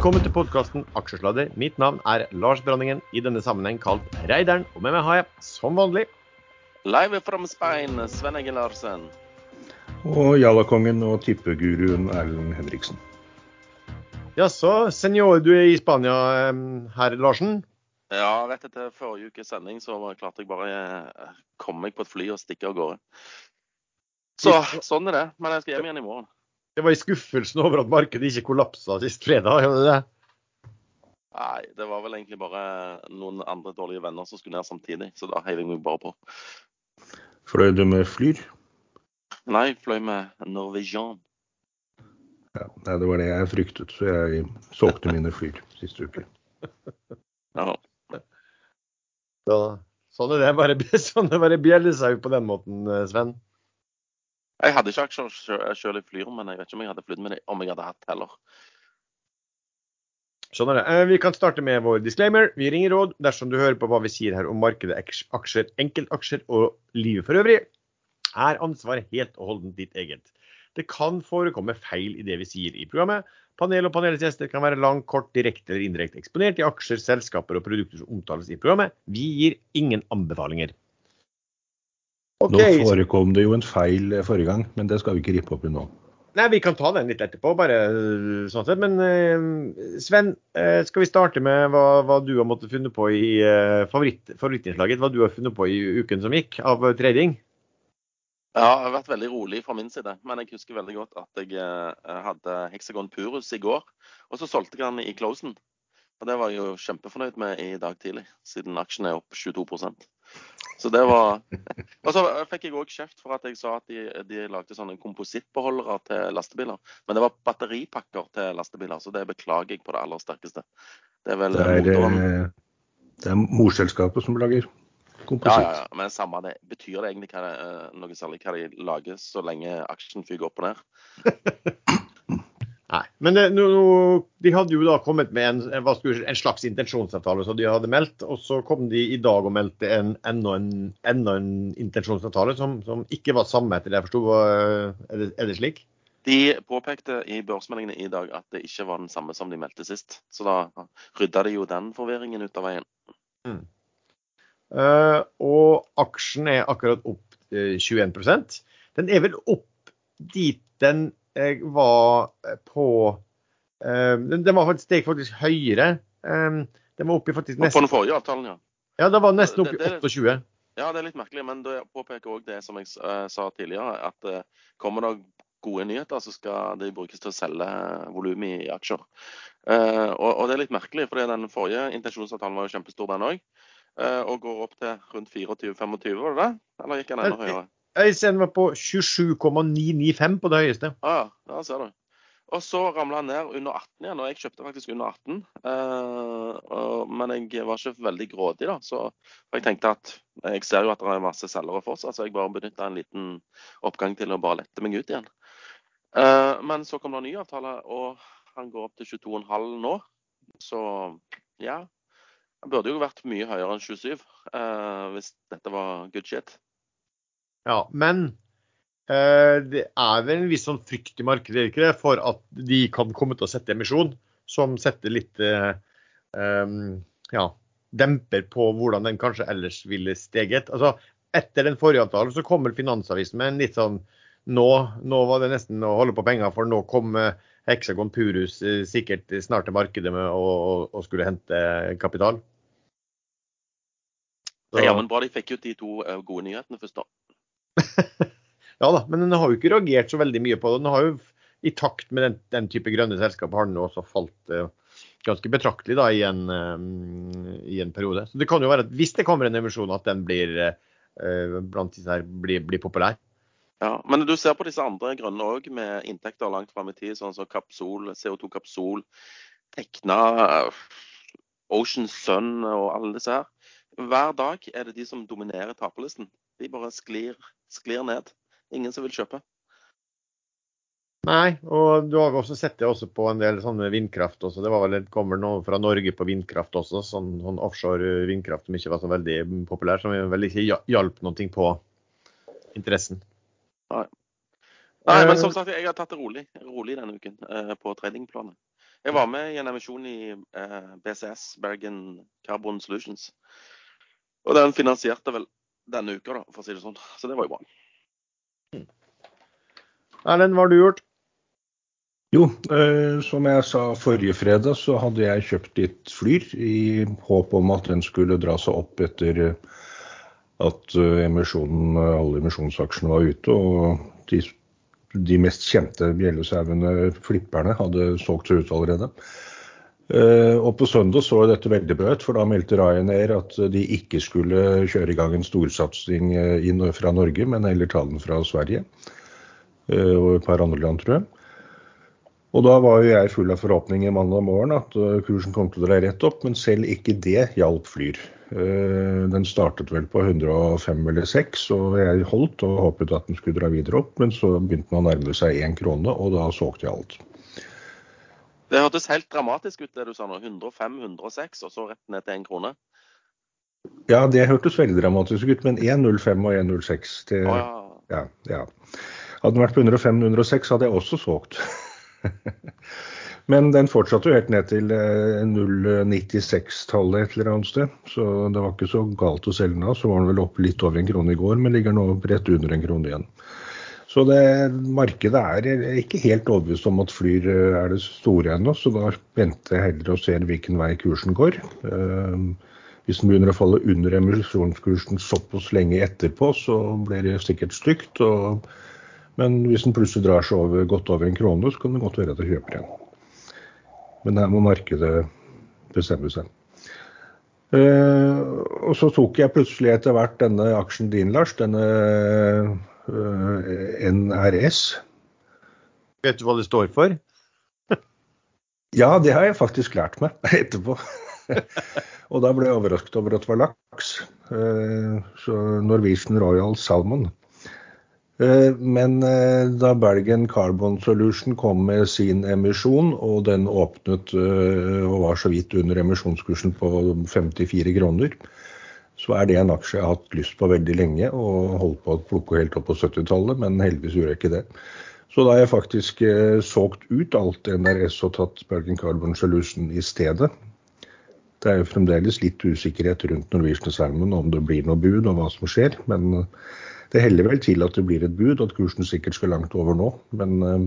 Velkommen til podkasten Aksjesladder. Mitt navn er Lars Branningen, i denne sammenheng kalt Reideren. Og med meg har jeg, som vanlig, Live from Spain, Sven Egil Larsen. Og Jallakongen og tippeguruen Erlend Henriksen. Jaså, senor, du er i Spania, herr Larsen? Ja, rett etter forrige ukes sending så var- klarte jeg bare eh, komme meg på et fly og stikke av gårde. Så sånn er det. Men jeg skal hjem igjen i morgen. Det var i skuffelsen over at markedet ikke kollapsa sist fredag. gjorde det det? Nei, det var vel egentlig bare noen andre dårlige venner som skulle ned samtidig, så da heiv jeg meg bare på. Fløy du med Flyr? Nei, fløy med Norwegian. Ja, nei, det var det jeg fryktet, så jeg solgte mine Flyr siste uke. Ja. Da, sånn er det. Bare, sånn er det bare bjellesau på den måten, eh, Sven. Jeg hadde ikke aksjer sjøl i Flyr, men jeg vet ikke om jeg hadde flydd med det om jeg hadde hatt heller. Sånn er det. Eh, Vi kan starte med vår disclaimer. Vi ringer råd dersom du hører på hva vi sier her om markedet, aksjer, enkeltaksjer og livet for øvrig. Er ansvaret helt og holdent ditt eget. Det kan forekomme feil i det vi sier i programmet. Panel og panelets gjester kan være lang, kort, direkte eller indirekte eksponert i aksjer, selskaper og produkter som omtales i programmet. Vi gir ingen anbefalinger. Ok, Nå forekom det jo en feil eh, forrige gang, men det skal vi ikke rippe opp i nå. Nei, Vi kan ta den litt etterpå, bare øh, sånn sett. Men øh, Sven, skal vi starte med hva, hva du har måttet funnet på i øh, favoritt, favorittinnslaget? Hva du har funnet på i uken som gikk av trading? Ja, det har vært veldig rolig fra min side. Men jeg husker veldig godt at jeg eh, hadde Hexagon Purus i går. Og så solgte jeg den i closen. Og det var jeg jo kjempefornøyd med i dag tidlig, siden aksjen er opp 22 Så det var Og så fikk jeg òg kjeft for at jeg sa at de, de lagde sånne komposittbeholdere til lastebiler. Men det var batteripakker til lastebiler, så det beklager jeg på det aller sterkeste. Det er vel Det er, motoren eh, det er morselskapet som lager Ja, kompositt. ja, ja, men samme det. Betyr det egentlig det, eh, noe særlig hva de lager, så lenge aksjen fyker opp og ned? Nei. Men det, no, de hadde jo da kommet med en, jeg en slags intensjonsavtale som de hadde meldt. Og så kom de i dag og meldte en, enda, en, enda en intensjonsavtale som, som ikke var samme, etter det jeg forsto. Er, det- er det slik? De påpekte i børsmeldingene i dag at det ikke var den samme som de meldte sist. Så da rydda de jo den forvirringen ut av veien. Eh, og aksjen er akkurat opp uh, 21% Den er vel opp dit den eh, var eh, på eh, den, den var faktisk steg faktisk høyere. Eh, den var oppe faktisk nesten på den forrige avtalen, ja. Ja, den var nesten oppe i Det- det- 28. Ja, det er litt merkelig, men det påpeker òg det som jeg eh, sa tidligere, at kommer det gode nyheter, så skal de brukes til å selge volum i aksjer. Og, og det er litt merkelig, for den forrige intensjonsavtalen var jo kjempestor, den òg. og går opp til rundt 24-25, var det det? Eller gikk den enda høyere? Den var på 27,995 på det høyeste. Ah, ja, der ser du. Og så ramla han ned under 18 igjen, og jeg kjøpte faktisk under 18. Eh, og, men jeg var ikke veldig grådig, da. Så jeg tenkte at jeg ser jo at det er masse selgere fortsatt, så jeg bare benytta en liten oppgang til å bare lette meg ut igjen. Eh, men så kom det en ny avtale, og han går opp til 22,5 nå. Så ja. Han burde jo vært mye høyere enn 27 eh, hvis dette var good shit. Ja, men eh, det er vel en viss sånn frykt i markedet ikke det, for at de kan komme til å sette emisjon som setter litt eh, ja, demper på hvordan den kanskje ellers ville steget. Altså, etter den forrige avtalen så kommer Finansavisen med en litt sånn nå, nå var det nesten å holde på penger, for nå kom eh, Hexagon Purus eh, sikkert snart til markedet med å, å, skulle hente kapital. Så. Ja, men bra de fikk ut de to eh, gode nyhetene først, da. Ja da, men den har jo ikke reagert så veldig mye på det. Den har jo i takt med den, den type grønne selskap har den også falt uh, ganske betraktelig da, i, en, eh, i en periode. Så det kan jo være at hvis det kommer en emisjon, at den blir uh, blant disse her blir, blir populær. Ja, Men du ser på disse andre grønne òg, med inntekter langt fram i tid, sånn som Kapsol, CO2-kapsol, Tekna, Ocean Sun og alle disse her. Hver dag er det de som dominerer taperlisten. De bare sklir, sklir ned. Ingen som vil kjøpe. Nei, og du har også sett det også på en del sånne vindkraft også. Det var vel, kommer noe fra Norge på vindkraft også, sånn, sånn offshore vindkraft som ikke var så veldig populær. Som vel ikke hjalp noe på interessen. Nei, Nei, men som sagt, jeg har tatt det rolig, rolig denne uken eh, på tradingplanet. Jeg var med i en emisjon i eh, BCS, Bergen Carbon Solutions. Og den finansierte vel denne uka, da, for å si det sånn. Så det var jo bra. Erlend, hva har du gjort? Jo, eh, som jeg sa forrige fredag, så hadde jeg kjøpt litt Flyr i håp om at den skulle dra seg opp etter eh, at eh, emisjonen, alle emisjonsaksjene var ute. Og de, de mest kjente bjellesauene, flipperne, hadde solgt seg ut allerede. Eh, og På søndag så dette veldig bra ut, for da meldte Ryanair at de ikke skulle kjøre i gang en storsatsing eh, fra Norge, men heller ta den fra Sverige og et par andre land, tror jeg. Og da var jo jeg full av forhåpninger mandag morgen at eh, kursen kom til å dra rett opp, men selv ikke det hjalp Flyr. Eh, den startet vel på 105 eller 6, og jeg holdt og håpet at den skulle dra videre opp, men så begynte den å nærme seg én krone, og da solgte jeg alt. Det hørtes helt dramatisk ut det du sa nå. 105, 106, og så rett ned til én krone. Ja, det hørtes veldig dramatisk ut, men 1,05 og 1,06 det, Å, ja. ja, ja. Hadde den vært på 105-106, hadde jeg også solgt. Men den fortsatte jo helt ned til 0,96-tallet et eller annet sted. Så det var ikke så galt å selge den da. Så var den vel opp litt over en krone i går, men ligger nå rett under en krone igjen. Så det markedet er ikke helt overbevist om at Flyr er det store ennå, så da venter jeg heller og ser hvilken vei kursen går. Hvis den begynner å falle under emisjonskursen såpass lenge etterpå, så blir det sikkert stygt. og men hvis den plutselig drar seg over, godt over en krone, så kan det godt være at jeg kjøper en. Men her må markedet bestemme seg. Uh, og så tok jeg plutselig etter hvert denne aksjen din, Lars, denne NRS. Vet du hva det står for? ja, det har jeg faktisk lært meg etterpå. og da ble jeg overrasket over at det var laks. Uh, så Norwegian Royal Salmon. Eh, men eh, da Bergen Carbon Solution kom med sin emisjon, og den åpnet eh, og var så vidt under emisjonskursen på 54 kroner, så er det en aksje jeg har hatt lyst på veldig lenge og holdt på å plukke helt opp på 70-tallet, men heldigvis gjorde jeg ikke det. Så da har jeg faktisk solgt ut alt NRS og tatt Bergen Carbon Solution i stedet. Det er jo fremdeles litt usikkerhet rundt Norwegian Salmon om det blir noe bud og hva som skjer. men det heller vel til at det blir et bud, at kursen sikkert skal langt over nå. Men um,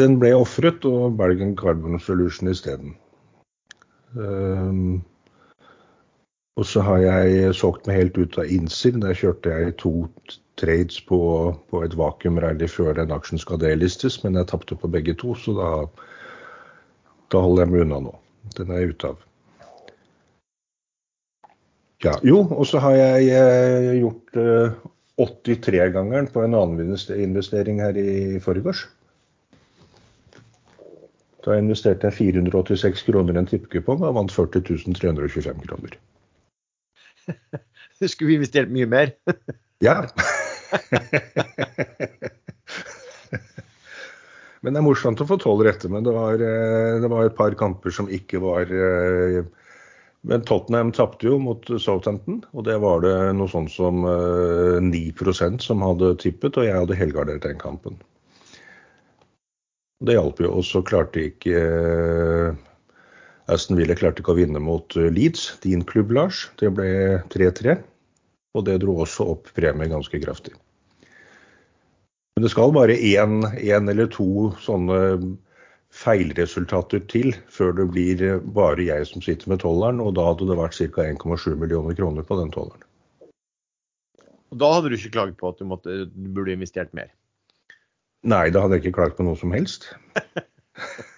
den ble ofret, og Bergen Carbon Solution isteden. Um, og så har jeg solgt meg helt ut av innsyn. Der kjørte jeg to trades på, på et vakuumrally før den aksjen skal delistes, men jeg tapte på begge to, så da, da holder jeg meg unna nå. Den er jeg ute av. Ja, jo, og så har jeg eh, gjort eh, 83-gangeren på en annen investering her i forgårs. Da investerte jeg 486 kroner i en tippekupong og vant 40 325 kroner. Du skulle investert mye mer? ja. men det er morsomt å få tolv rette. Men det var, eh, det var, et par kamper som ikke var eh, men Tottenham tapte jo mot Southampton, og det var det noe sånn som 9 eh, som hadde tippet, og jeg hadde helgardert den kampen. Det hjalp jo. Og så klarte ikke Aston Villa klarte ikke å vinne mot eh, Leeds, din klubb, Lars. Det ble 3-3, og det dro også opp premien ganske kraftig. Men det skal bare én eller to sånne feilresultater til før det blir bare jeg som sitter med tolleren, og da hadde det vært ca. 1,7 millioner kroner på den tolleren. Og Da hadde du ikke klaget på at du, måtte, du burde investert mer? Nei, da hadde jeg ikke klaget på noe som helst.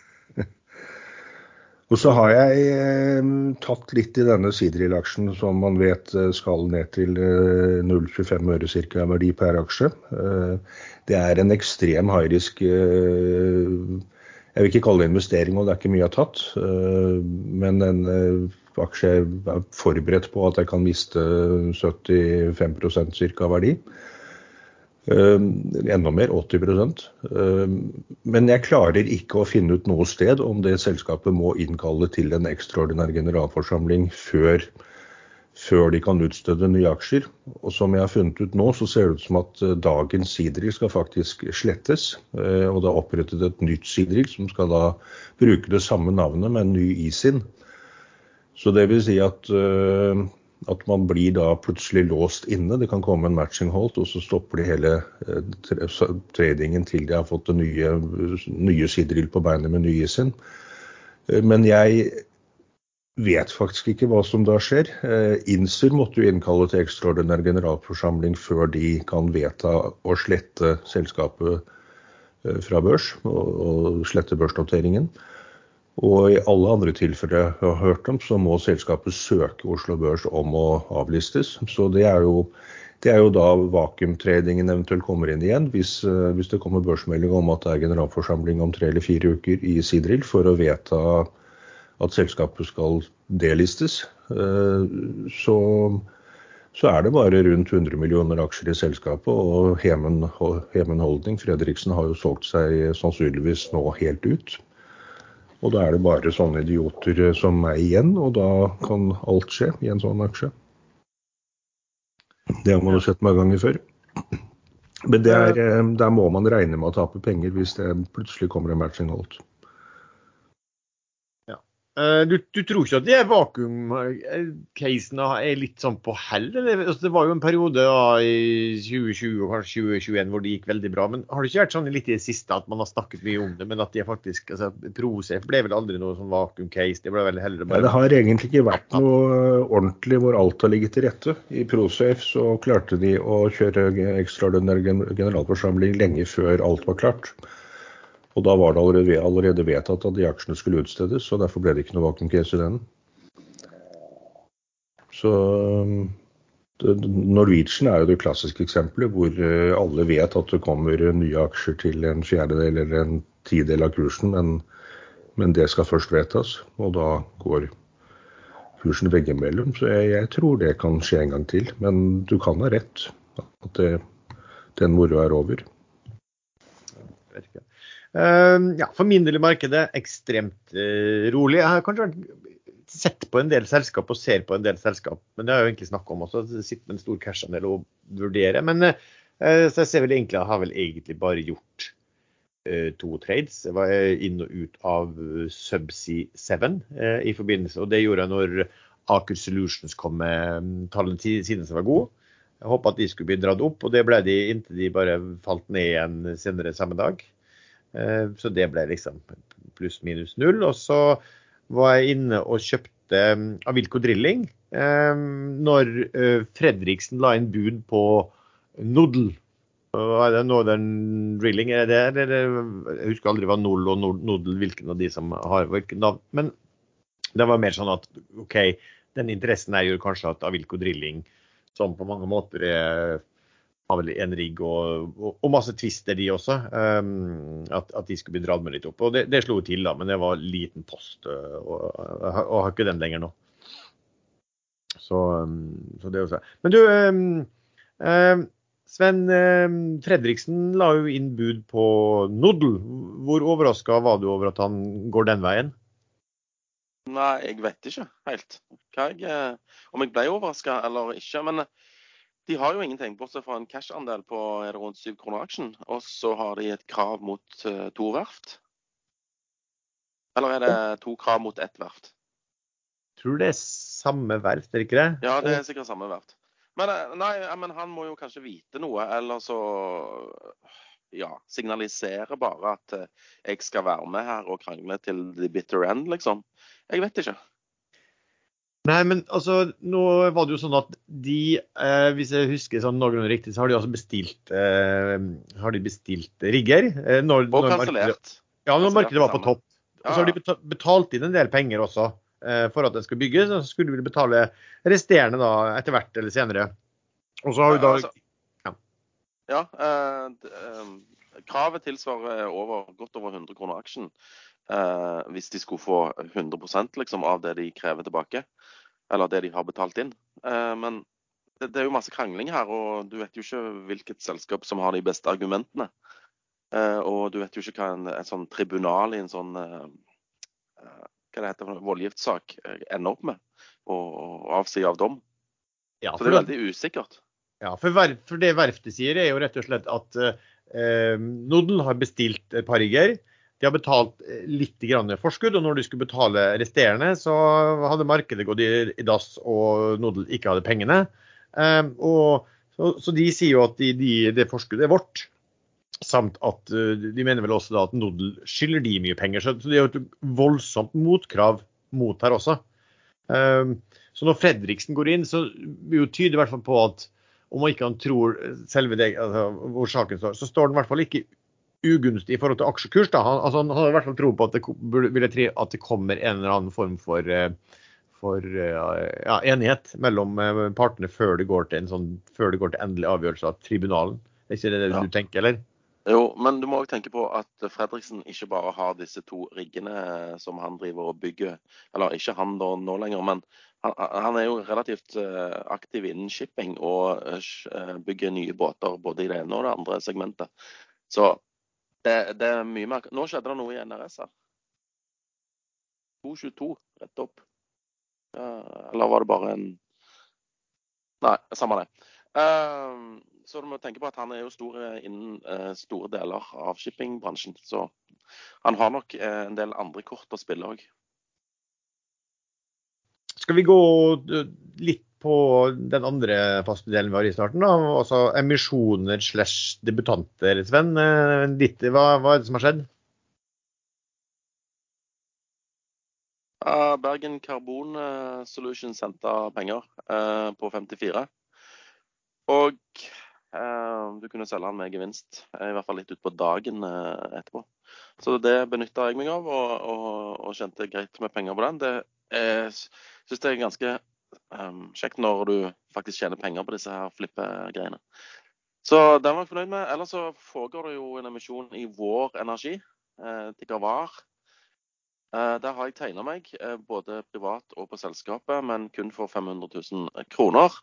og så har jeg eh, tatt litt i denne Sidril-aksjen, som man vet eh, skal ned til eh, 0,25 øre ca. verdi per aksje. Eh, det er en ekstrem high-risk eh, jeg vil ikke kalle det investering, og det er ikke mye jeg har tatt. Eh, men en eh, aksje er forberedt på at jeg kan miste 75% ca. verdi. Eh, enda mer, 80% Men jeg klarer ikke å finne ut noe sted om det selskapet må innkalle til en ekstraordinær generalforsamling før før de kan utstede nye aksjer. Og som jeg har funnet ut nå, så ser det ut som at eh, dagens Sidrig skal faktisk slettes. Eh, og det er opprettet et nytt Sidrig som skal da bruke det samme navnet med en ny ISIN. Så det vil si at, eh, at man blir da plutselig låst inne. Det kan komme en matching hold, og så stopper de hele tradingen til de har fått nye, nye Sidril på beinet med ny sin. Men jeg vet faktisk ikke hva som da skjer. Insur måtte jo innkalle til ekstraordinær generalforsamling før de kan vedta å slette selskapet eh, fra børs og, slette børsnoteringen. Og i alle andre tilfeller jeg har hørt om, så må selskapet søke Oslo Børs om å avlistes. Så det er jo, det er jo da vakuumtradingen eventuelt kommer inn igjen, hvis, eh, hvis det kommer børsmelding om at det er generalforsamling om tre eller fire uker i Sidril for å vedta at selskapet skal delistes, eh, så, så, er det bare rundt 100 millioner aksjer i selskapet. Og Hemen, Hemen Holding, Fredriksen, har jo solgt seg sannsynligvis nå helt ut. Og da er det bare sånne idioter som meg igjen, og da kan alt skje i en sånn aksje. Det har man jo sett mange ganger før. Men der, eh, der må man regne med å tape penger hvis det plutselig kommer en matching hold. Uh, du, du, tror ikke at de vakuum-casene er litt sånn på hell? Altså, det var jo en periode da, i 2020 og kanskje 2021 hvor det gikk veldig bra. Men har det ikke vært sånn litt i det siste at man har snakket mye om det, men at de faktisk altså, ProSafe ble vel aldri noe sånn vakuum-case? Det ble vel heller bare... Ja, det har egentlig ikke vært noe ordentlig hvor alt har ligget til rette. I ProSafe så klarte de å kjøre ekstraordinær generalforsamling lenge før alt var klart. Og da var det allerede, allerede vedtatt at de aksjene skulle utstedes, og derfor ble det ikke noe vacuum case i den. Så Norwegian er jo det klassiske eksempelet hvor eh, alle vet at det kommer nye aksjer til en fjerdedel eller en tidel av kursen, men, men det skal først vedtas. Og da går kursen veggimellom. Så jeg, jeg, tror det kan skje en gang til. Men du kan ha rett. At det, den moroa er over. Ehm, ja, for min del i markedet ekstremt uh, rolig. Jeg har kanskje sett på en del selskap og ser på en del selskap, men det har jeg jo egentlig snakka om også. Sitter med en stor cash-andel og vurderer. Men uh, så jeg ser vel egentlig, jeg har vel egentlig bare gjort to trades. Jeg var inn og ut av Subsea 7 i forbindelse, og det gjorde jeg når Aker Solutions kom med um, tallene sine som var gode. Jeg håpa at de skulle bli dratt opp, og det ble de inntil de bare falt ned igjen senere samme dag. Eh, så det ble liksom pluss-minus null. Og så var jeg inne og kjøpte mm, Avilco Drilling eh, når eh, Fredriksen la inn bud på Nodl. Er det Northern Drilling? Er det, eller, jeg husker aldri hva Nol og Nodl, hvilken av de som har hvilket navn. Men det var mer sånn at OK, den interessen er jo kanskje at Avilco Drilling, som på mange måter er har vel en rigg og, og, masse twister, de også. Um, at, at, de skulle bli dratt med litt opp. Og det, det slo til, da, men det var liten post. Uh, og, og, og har ikke den lenger nå. Så, um, så det også. Men du, um, Sven Fredriksen la jo inn bud på Nodel. Hvor overraska var du over at han går den veien? Nei, jeg vet ikke helt jeg, eh, om jeg ble overraska eller ikke. Men de har jo ingenting, bortsett fra en cash-andel på er rundt 7 kroner aksjen. Og så har de et krav mot uh, to verft. Eller er det to krav mot ett verft? Tror det er samme verft, er det ikke det? Ja, det er sikkert samme verft. Men, eh, nei, men han må jo kanskje vite noe, eller så ja, signalisere bare at uh, jeg skal være med her og krangle til the bitter end, liksom. Jeg vet ikke. Nei, men altså, nå var det jo sånn at de, eh, hvis jeg husker sånn noenlunde riktig, så har de altså bestilt, eh, har de bestilt rigger. Eh, når, og kansellert. Ja, når markedet var på topp. Og så har de betalt inn en del penger også eh, for at den skal bygges. Og så skulle de betale resterende da etter hvert eller senere. Og så har vi da altså, Ja. ja eh, eh, kravet tilsvarer over, godt over 100 kroner aksjen. Eh, hvis de skulle få 100% liksom, av det de krever tilbake. Eller det de har betalt inn. Eh, men det, det, er jo masse krangling her, og du vet jo ikke hvilket selskap som har de beste argumentene. Eh, og du vet jo ikke hva en, en sånn tribunal i en sånn hva det heter, voldgiftssak ender opp med, og, avsi av dom. Ja, Så det er veldig usikkert. Ja, for, ver for det verftet sier, er jo rett og slett at eh, Nodel har bestilt et par rigger. De har betalt eh, litt forskudd, og når de skulle betale resterende, så hadde markedet gått i, dass, og Nodel ikke hadde pengene. Eh, og, så, så, de sier jo at de, de, det forskuddet er vårt. Samt at uh, de mener vel også at Nodel skylder de mye penger. Så, det er jo et voldsomt motkrav mot her også. Um, så når Fredriksen går inn, så tyder tyde i hvert fall på at om ikke han tror selve det, altså, hvor saken står, så står den i hvert fall ikke ugunstig i forhold til aksjekurs. Da. Han, altså, han hadde i hvert fall tro på at det, vil jeg tro, at det kommer en eller annen form for, eh, for eh, ja, enighet mellom eh, partene før det, går til en sånn, før det går til endelig avgjørelse av tribunalen. Er ikke det det ja. du tenker, eller? Jo, men du må òg tenke på at Fredriksen ikke bare har disse to riggene som han driver og bygger. Eller ikke han da nå lenger, men han, han er jo relativt aktiv innen shipping og bygger nye båter både i det ene og det andre segmentet. Så det, det er mye mer Nå skjedde det noe i NRS her. 222 rett opp. Eller var det bare en Nei, samme det. Uh, så du må tenke på at han er jo stor innen uh, store deler av shippingbransjen. Så han har nok uh, en del andre kort å spille òg. Skal vi gå eh, litt på den andre faste delen vi har i starten? da, altså Emisjoner slash debutanter, Sven. Ditt, hva, hva, er det som har skjedd? Bergen Carbon Solutions sendte penger på 54. Og eh, du kunne selge den med gevinst, i hvert fall litt utpå dagen eh, etterpå. Så det benytta jeg meg av, og, og, og tjente greit med penger på den. Det syns jeg er ganske um, kjekt når du faktisk tjener penger på disse her flippegreiene. Så den var jeg fornøyd med. Ellers så foregår det jo en emisjon i Vår Energi, eh, Tigavar. Eh, der har jeg tegna meg, eh, både privat og på selskapet, men kun for 500 000 kroner.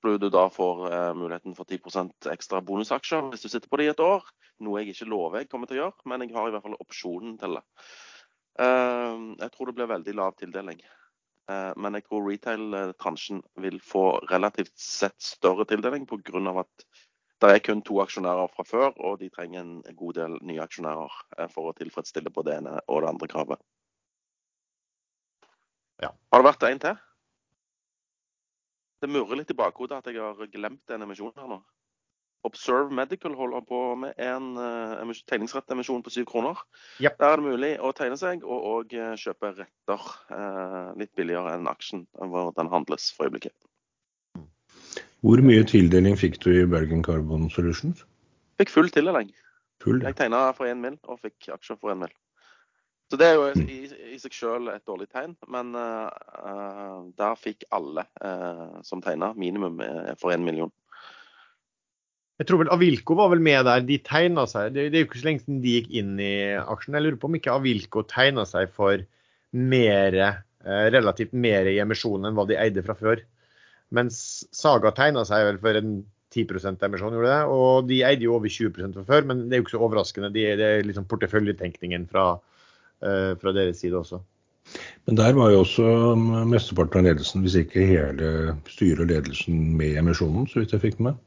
Hvor du da får eh, muligheten for 10% ekstra bonusaksjer hvis du sitter på det i et år. Noe jeg ikke lover jeg kommer til å gjøre, men jeg har i hvert fall opsjonen til det. Jeg tror det blir veldig lav tildeling. Men jeg tror retail-transjen vil få relativt sett større tildeling pga. at det er kun to aksjonærer fra før, og de trenger en god del nye aksjonærer for å tilfredsstille på det ene og det andre kravet. Ja. Har det vært en til? Det murrer litt i bakhodet at jeg har glemt en emisjon her nå. Observe Medical holder på med en uh, tegningsrettemisjon på syv kroner. Yep. Der er det mulig å tegne seg og, og eh, kjøpe retter uh, litt billigere enn aksjen hvor den handles for øyeblikket. Hvor mye tildeling fikk du i Bergen Carbon Solutions? Fikk full tildeling. Full, ja. Jeg tegna for én mil og fikk aksjer for én mil. Så det er jo i, i seg selv et dårlig tegn, men uh, der fikk alle uh, som tegna minimum for én million. Jeg tror vel Avilko var vel med der. De tegna seg. Det, det, er jo ikke så lenge siden de gikk inn i aksjen. Jeg lurer på om ikke Avilko tegna seg for mer, eh, relativt mer i emisjonen enn hva de eide fra før. Mens Saga tegna seg vel for en 10% emisjon, gjorde det. Og de eide jo over 20% fra før, men det er jo ikke så overraskende. De, det er liksom porteføljetenkningen fra, Eh, fra deres side også. Men der var jo også mesteparten av ledelsen, hvis ikke hele styret og ledelsen, med emisjonen, så vidt jeg fikk med.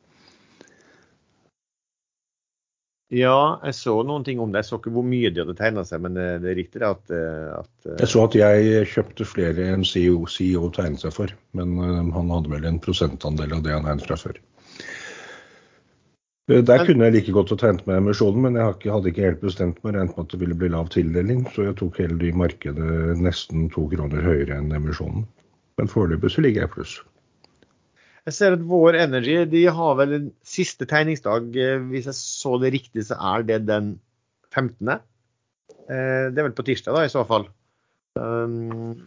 Ja, jeg så noen ting om det. Jeg så ikke hvor mye de hadde tegna seg, men det, er riktig at, eh, at, Jeg så at jeg kjøpte flere enn CEO, CEO tegnet seg for, men eh, han hadde vel en prosentandel av det han egnet fra før. Eh, der kunne jeg like godt ha tegnet meg emisjonen, men jeg hadde ikke helt bestemt meg. Regnet med at det ville bli lav tildeling, så jeg tok hele det i markedet nesten to kroner høyere enn emisjonen. Men foreløpig så ligger jeg pluss. Jeg ser at Vår Energy de har vel en siste tegningsdag. Eh, hvis jeg så det riktig, så er det den 15. Eh, det er vel på tirsdag, da, i så fall. Um,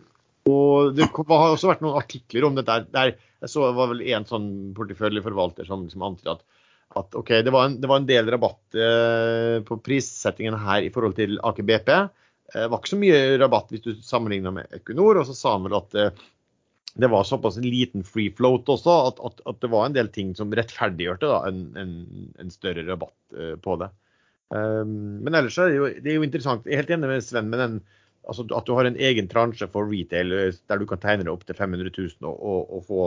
og Det har også vært noen artikler om dette. Der jeg så det var vel en sånn porteføljeforvalter som liksom antydet at at OK, det var en, det var en del rabatt eh, på prissettingen her i forhold til Aker BP. Det var ikke så mye rabatt hvis du sammenligna med Equinor. Og så sa han vel at det var såpass en liten free float også at, at, at det var en del ting som rettferdiggjørte da, en, en, en, større rabatt eh, på det. Um, men ellers er det, jo, det er jo interessant. Jeg er helt enig med Sven med den altså at du har en egen transje for retail eh, der du kan tegne deg opp til 500 000 og, og, og få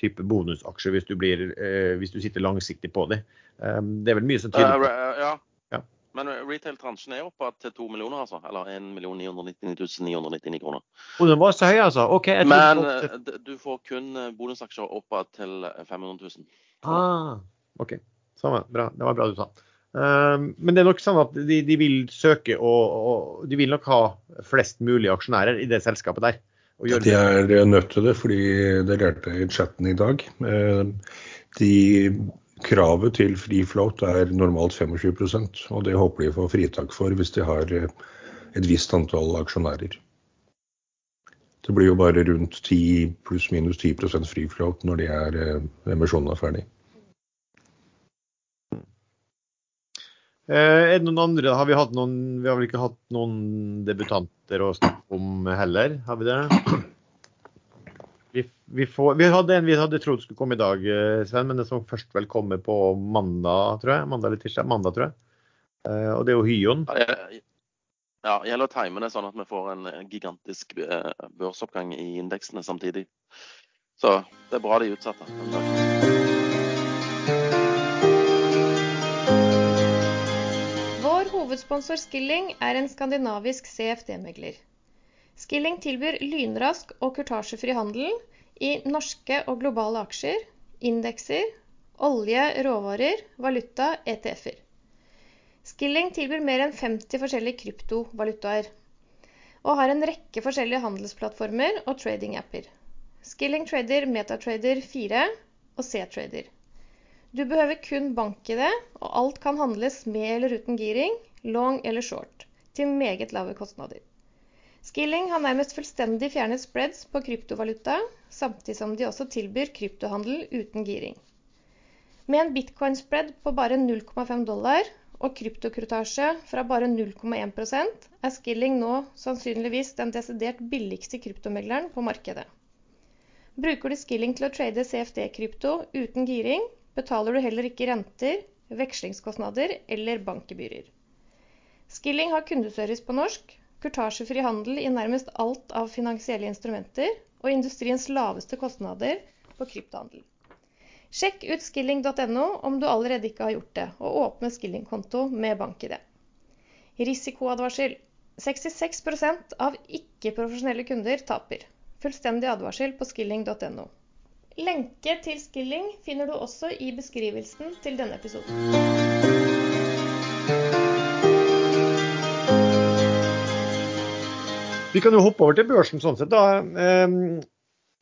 type bonusaksjer hvis du, blir, eh, hvis du sitter langsiktig på det. Um, det er vel mye som tyder på ja. Men retail-transjen er oppe til 2 millioner, altså. Eller 1 999 999 kroner. Og den var så høy, altså? OK. Jeg Men eh, d- du får kun eh, bonusaksjer opp til 500 000. ah, OK. Samme. Bra. Det var bra du sa. Um, men det er nok sånn at de, de vil søke og, og de vil nok ha flest mulig aksjonærer i det selskapet der. Og gjøre de er nødt til det, fordi det lærte jeg i chatten i dag. Eh, De, kravet til free float er normalt 25% og det håper de får fritak for hvis de har eh, et visst antall aksjonærer. Det blir jo bare rundt 10 pluss-minus 10 free float når de er, eh, emisjonen er ferdig. Eh, Er det noen andre? Har vi hatt noen Vi har vel ikke hatt noen debutanter å snakke om heller, har vi det? Vi, vi, får, vi hadde en vi hadde trodd skulle komme i dag, eh, Sven, men den som først vel kommer på mandag, tror jeg. Mandag eller tirsdag? Mandag, tror jeg. Uh, Og det er jo Hyon. Ja, jeg- Ja, gjelder å time det sånn at vi får en gigantisk eh, børsoppgang i indeksene samtidig. Så det er bra de utsatte. Vår hovedsponsor Skilling er en skandinavisk CFD-megler. Skilling tilbyr lynrask og kurtasjefri handel i norske og globale aksjer, indekser, olje, råvarer, valuta, ETF-er. Skilling tilbyr mer enn 50 forskjellige kryptovalutaer, og har en rekke forskjellige handelsplattformer og trading-apper. Skilling trader Metatrader 4 og C-trader. Du behøver kun bank-ID, og alt kan handles med eller uten giring, long eller short, til meget lave kostnader. Skilling har nærmest fullstendig fjernet spreads på kryptovaluta, samtidig som de også tilbyr kryptohandel uten giring. Med en bitcoin-spread på bare 0,5 dollar og kryptokrutasje fra bare 0,1% er Skilling nå sannsynligvis den desidert billigste kryptomegleren på markedet. Bruker du Skilling til å trade CFD-krypto uten giring, betaler du heller ikke renter, vekslingskostnader eller bankgebyrer. Skilling har kundeservice på norsk, kurtasjefri handel i nærmest alt av finansielle instrumenter og industriens laveste kostnader på kryptohandel. Sjekk ut skilling.no om du allerede ikke har gjort det, og åpne Skilling-konto med bank-ID. Risikoadvarsel. 66% av ikke-profesjonelle kunder taper. Fullstendig advarsel på skilling.no. Lenke til Skilling finner du også i beskrivelsen til denne episoden. Vi kan jo hoppe over til børsen sånn sett, da. Ehm,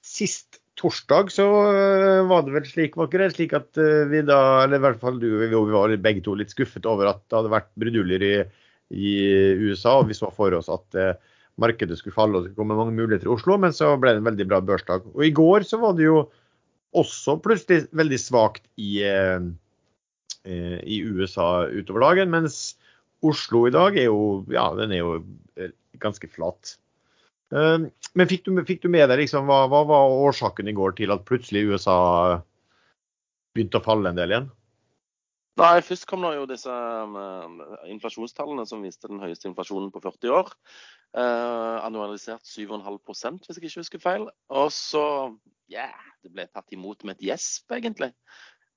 Sist torsdag så eh, var det vel slik, var? Slik at eh, vi da, eller i hvert fall du, vi var begge to litt skuffet over at det hadde vært bruduljer i, i USA. Og vi så for oss at eh, markedet skulle falle og det skulle komme mange muligheter i Oslo, men så ble det en veldig bra børsdag. Og i går så var det jo også plutselig veldig svakt i, i USA utover dagen, mens Oslo i dag er jo, ja, den er jo eh, ganske flat. Eh, Men fikk du, fikk du med deg liksom, hva, hva var årsaken i går til at plutselig USA begynte å falle en del igjen? Nei, Først kom det jo disse um, inflasjonstallene som viste den høyeste inflasjonen på 40 år. Eh, annualisert 7,5% hvis jeg ikke husker feil. Og så ja, det ble tatt imot med et gjesp, egentlig,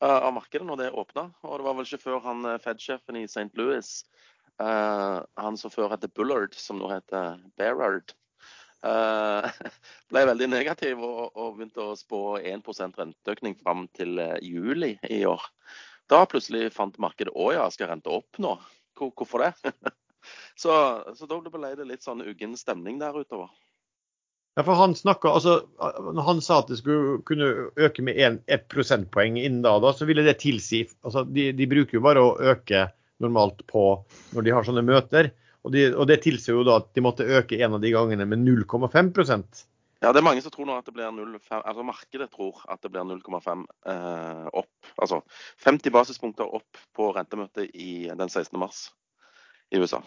eh, av markedet når det åpna. Og det var vel ikke før han eh, Fed-sjefen i St. Louis, eh, han som før het Bullard, som nå heter Berard, eh, ble veldig negativ og, og begynte å spå 1 renteøkning fram til eh, juli i år. Da plutselig fant markedet å ja, skal rente opp nå? Hvor, hvorfor det? så, så da ble det litt sånn uggen stemning der utover. Ja, for han snakka altså, han sa at det skulle kunne øke med 1, ett prosentpoeng innen da, da, så ville det tilsi altså, de, de bruker jo bare å øke normalt på når de har sånne møter. Og, de, og det tilsier jo da at de måtte øke en av de gangene med 0,5% Ja, det er mange som tror nå at det blir 0,5 Altså markedet tror at det blir 0,5 eh, opp. Altså 50 basispunkter opp på rentemøtet i den 16. mars i USA.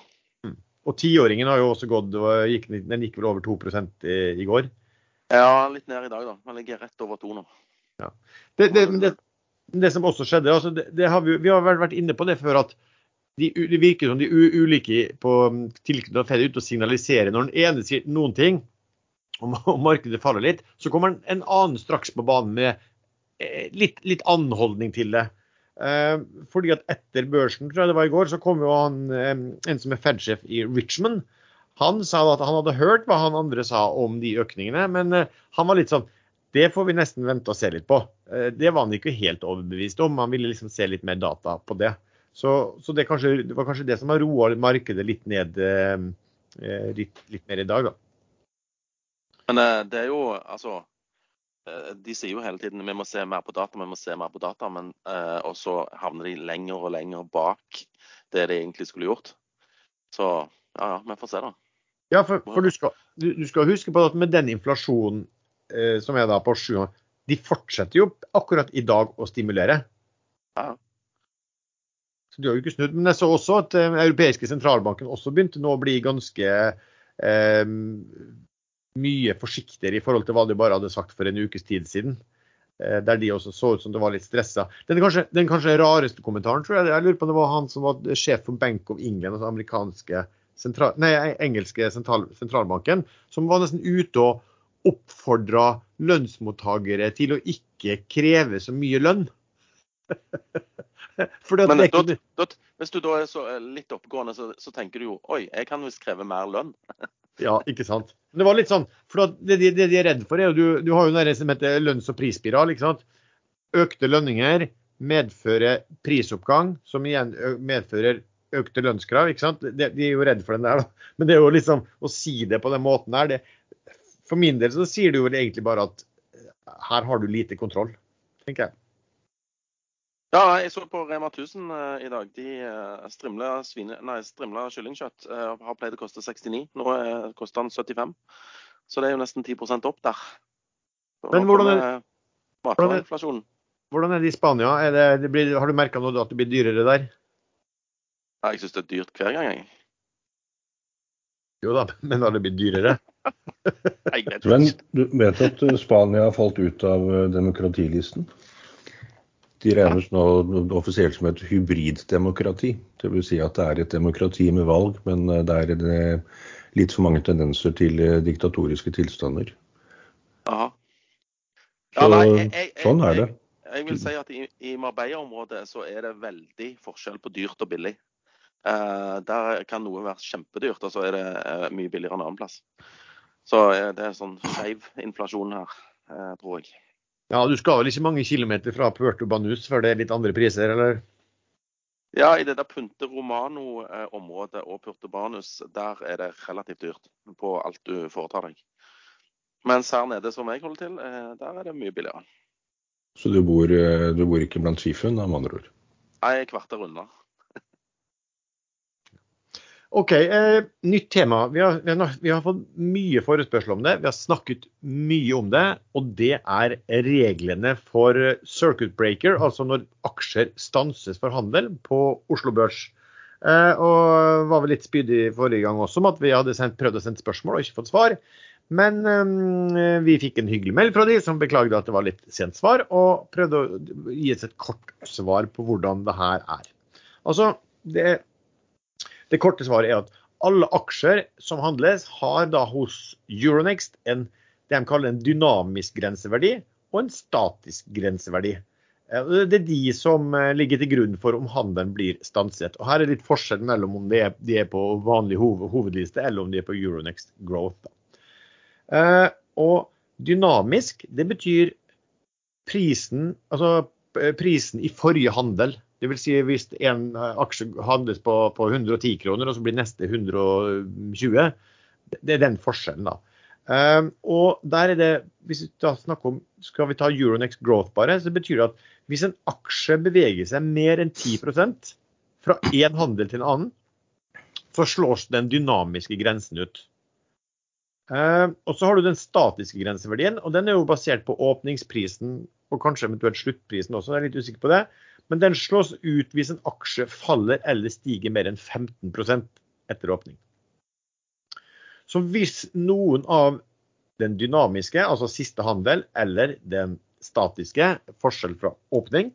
Og tiåringen har jo også gått, gikk, den gikk vel over 2 i, i går. Ja, litt ned i dag, da. Den ligger rett over to nå. Det, det, men det, det som også skjedde, altså det, det har vi, vi har vært inne på det før, at de, det virker som de ulike på tilknyttet Fed er ute og signaliserer når den ene sier noen ting, og, og markedet faller litt, så kommer en annen straks på banen med eh, litt, litt anholdning til det. Eh, fordi at etter børsen, tror jeg det var i går, så kom jo han, eh, en som er Fed-sjef i Richmond. Han sa at han hadde hørt hva han andre sa om de økningene, men eh, han var litt sånn Det får vi nesten vente og se litt på. Eh, det var han ikke helt overbevist om. Han ville liksom se litt mer data på det. Så, så det, kanskje, det, var kanskje det som har roa markedet litt ned eh, eh, litt, litt, mer i dag, da. Men det er jo altså de sier jo hele tiden vi må se mer på data, vi må se mer på data, men eh, og så havner de lenger og lenger bak det de egentlig skulle gjort. Så ja, ja, vi får se, da. Ja, for, for du, skal, du, du, skal, huske på at med den inflasjonen eh, som er da på 7 de fortsetter jo akkurat i dag å stimulere. Ja. Så de har jo ikke snudd. Men jeg så også at den eh, europeiske sentralbanken også begynte nå å bli ganske eh, mye forsiktigere i forhold til hva de bare hadde sagt for en ukes tid siden. Eh, der de også så ut som det var litt stressa. Den kanskje, den kanskje rareste kommentaren tror jeg, jeg lurer på det var han som var sjef for Bank of England, altså amerikanske sentral, nei, engelske sentral, sentralbanken, som var nesten ute og oppfordra lønnsmottakere til å ikke kreve så mye lønn. Men da, da, hvis du da er så eh, litt oppegående, så, så, tenker du jo oi, jeg kan visst kreve mer lønn. ja, ikke sant. Men det var litt sånn, for det, det, det de er redd for, er jo du, du har jo noe som heter lønns- og prisspiral. ikke sant? Økte lønninger medfører prisoppgang, som igjen medfører økte lønnskrav. ikke sant? De, de, er jo redd for den der, da. Men det er jo liksom å si det på den måten her det, For min del så sier du jo egentlig bare at eh, her har du lite kontroll, tenker jeg. Ja, jeg så på Rema 1000 uh, eh, i dag. De uh, strimla, svine, nei, strimla kyllingkjøtt uh, har pleid å koste 69. Nå uh, koster den 75. Så det er jo nesten 10% opp der. Så Men hvordan er, hvordan, er, hvordan er det i Spania? Det, det blir, har du merka at det blir dyrere der? Ja, jeg syns det er dyrt hver gang, jeg. Jo da, men har det blitt dyrere? men du vet at Spania har falt ut av eh, demokratilisten? De regnes nå offisielt som et hybriddemokrati. Dvs. Si at det er et demokrati med valg, men eh, det er eh, litt for mange tendenser til diktatoriske tilstander. Aha. Ja, nei, jeg, jeg, sånn er det. Jeg, vil si at i, i Marbella-området så er det veldig forskjell på dyrt og billig. Eh, der kan noe være kjempedyrt, og så er det eh, mye billigere en annen plass. Så eh, det er sånn skeiv inflasjon her, tror jeg. Ja, Du skal vel ikke mange kilometer fra Puerto Banus før det er litt andre priser, eller? Ja, i det der Punte Romano-området og Puerto Banus, der er det relativt dyrt på alt du foretar deg. Mens her nede som jeg holder til, der er det mye billigere. Så du bor, du bor ikke blant skifunn, med andre ord? Nei, kvarter unna. OK, eh, nytt tema. Vi har, vi, har, vi har, fått mye forespørsel om det. Vi har snakket mye om det. Og det er reglene for circuit breaker, altså når aksjer stanses for handel på Oslo Børs. Eh, og var vel litt spydig forrige gang også om at vi hadde sendt, prøvd å sende spørsmål og ikke fått svar. Men eh, vi fikk en hyggelig mail fra de som beklagde at det var litt sent svar, og prøvde å gi oss et kort svar på hvordan det her er. Altså, det det korte svaret er at alle aksjer som handles, har da hos Euronext en, det de kaller en dynamisk grenseverdi og en statisk grenseverdi. Eh, det er de som eh, ligger til grunn for om handelen blir stanset. Og Her er litt forskjell mellom om de er, på vanlig hovedliste eller om de er på Euronext Growth. Eh, og dynamisk, det betyr prisen, altså prisen i forrige handel. Dvs. Si hvis en eh, aksje handles på, på, 110 kroner, og så blir neste 120. Det er den forskjellen, da. Um, og der er det, hvis vi da snakker om, Skal vi ta Euronext Growth bare, så betyr det at hvis en aksje beveger seg mer enn 10% fra én handel til en annen, så slås den dynamiske grensen ut. Uh, og så har du den statiske grenseverdien, og den er jo basert på åpningsprisen og kanskje eventuelt sluttprisen også, jeg er litt usikker på det. Men den slås ut hvis en aksje faller eller stiger mer enn 15% etter åpning. Så hvis noen av den dynamiske, altså siste handel, eller den statiske, forskjell fra åpning,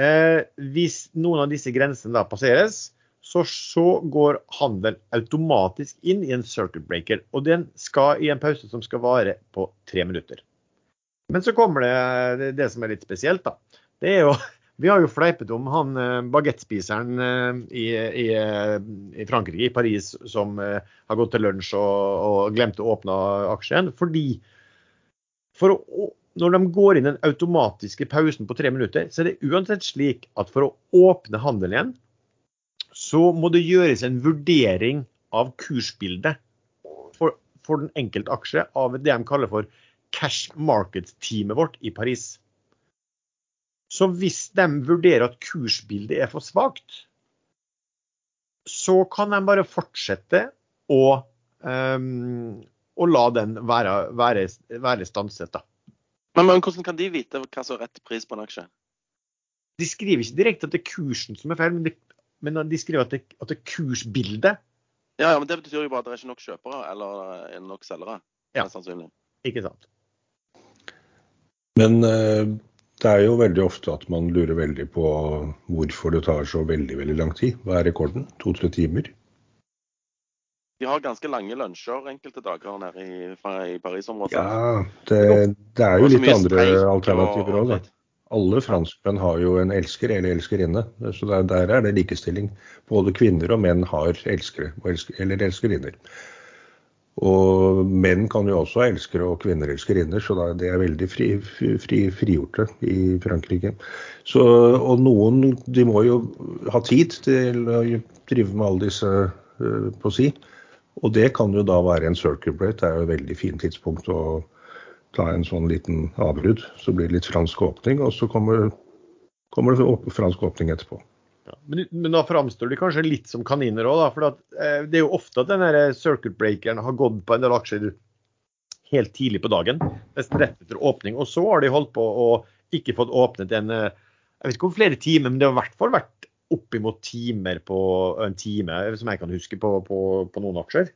eh, hvis noen av disse grensene da passeres, så, så går handel automatisk inn i en circuit breaker. Og den skal i en pause som skal vare på tre minutter. Men så kommer det, det som er litt spesielt, da. Det er jo Vi har jo fleipet om han eh, bagettspiseren eh, i, i, eh, i, Frankrike, i Paris, som har gått til lunsj og, og glemt å åpne aksjen. Fordi for å, når de går inn den automatiske pausen på tre minutter, så er det uansett slik at for å åpne handelen igjen, så må det gjøres en vurdering av kursbildet for, for den enkelte aksje av det de kaller for cash market-teamet vårt i Paris. Så hvis de vurderer at kursbildet er for svakt, så kan de bare fortsette å, um, å la den være, være, være stanset. Da. Men, men, hvordan kan de vite hva som er rett pris på en aksje? De skriver ikke direkte at det er kursen som er feil, men de, men de skriver at det, at det, er kursbildet. Ja, ja, men Det betyr jo bare at det er ikke nok kjøpere eller nok selgere. Ja, ikke sant. Men uh, det er jo veldig ofte at man lurer veldig på hvorfor det tar så veldig veldig lang tid. Hva er rekorden? To-tre timer? De har ganske lange lunsjer enkelte dager nede i, i Paris-området. Ja, det, det, er jo litt andre alternativer òg, da. Alle franskmenn har jo en elsker eller elskerinne. Så der, der er det likestilling. Både kvinner og menn har elskere eller elskerinner. Og menn kan jo også elskere og kvinner elskerinner, så det er veldig fri, fri, frigjorte i Frankrike. Så, og noen de må jo ha tid til å drive med alle disse uh, på si. Og det kan jo da være en circle plate. Det er jo et veldig fint tidspunkt å ta en sånn liten avbrudd. Så blir det litt fransk åpning, og så kommer, kommer det fransk åpning etterpå. Ja, men, men, da framstår de kanskje litt som kaniner òg, for at, eh, det er jo ofte at den circuit breakeren har gått på en del aksjer helt tidlig på dagen, nesten rett etter åpning. Og så har de holdt på og ikke fått åpnet en eh, jeg vet ikke om flere timer, men det har i hvert fall vært oppimot timer på en time, som jeg kan huske, på, på, på noen aksjer.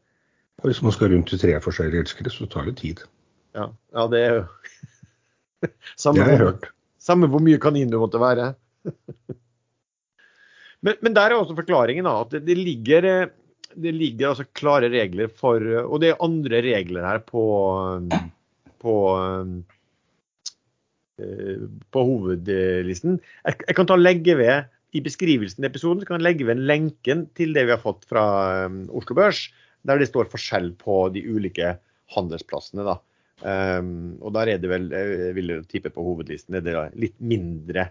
Hvis man skal rundt i tre forskjellige elskere, så tar det tid. Ja, ja det er jo samme, det har jeg hørt. Samme hvor mye kanin du måtte være. Men, men, der er også forklaringen da, at det, det, ligger, det, ligger, altså klare regler for Og det er andre regler her på, på, eh, på hovedlisten. Jeg, jeg, kan ta legge ved i beskrivelsen i episoden så kan jeg legge ved en lenken til det vi har fått fra Oslo Børs, der det står forskjell på de ulike handelsplassene. da. Um, og der er det vel, jeg vil tippe på hovedlisten, det er litt mindre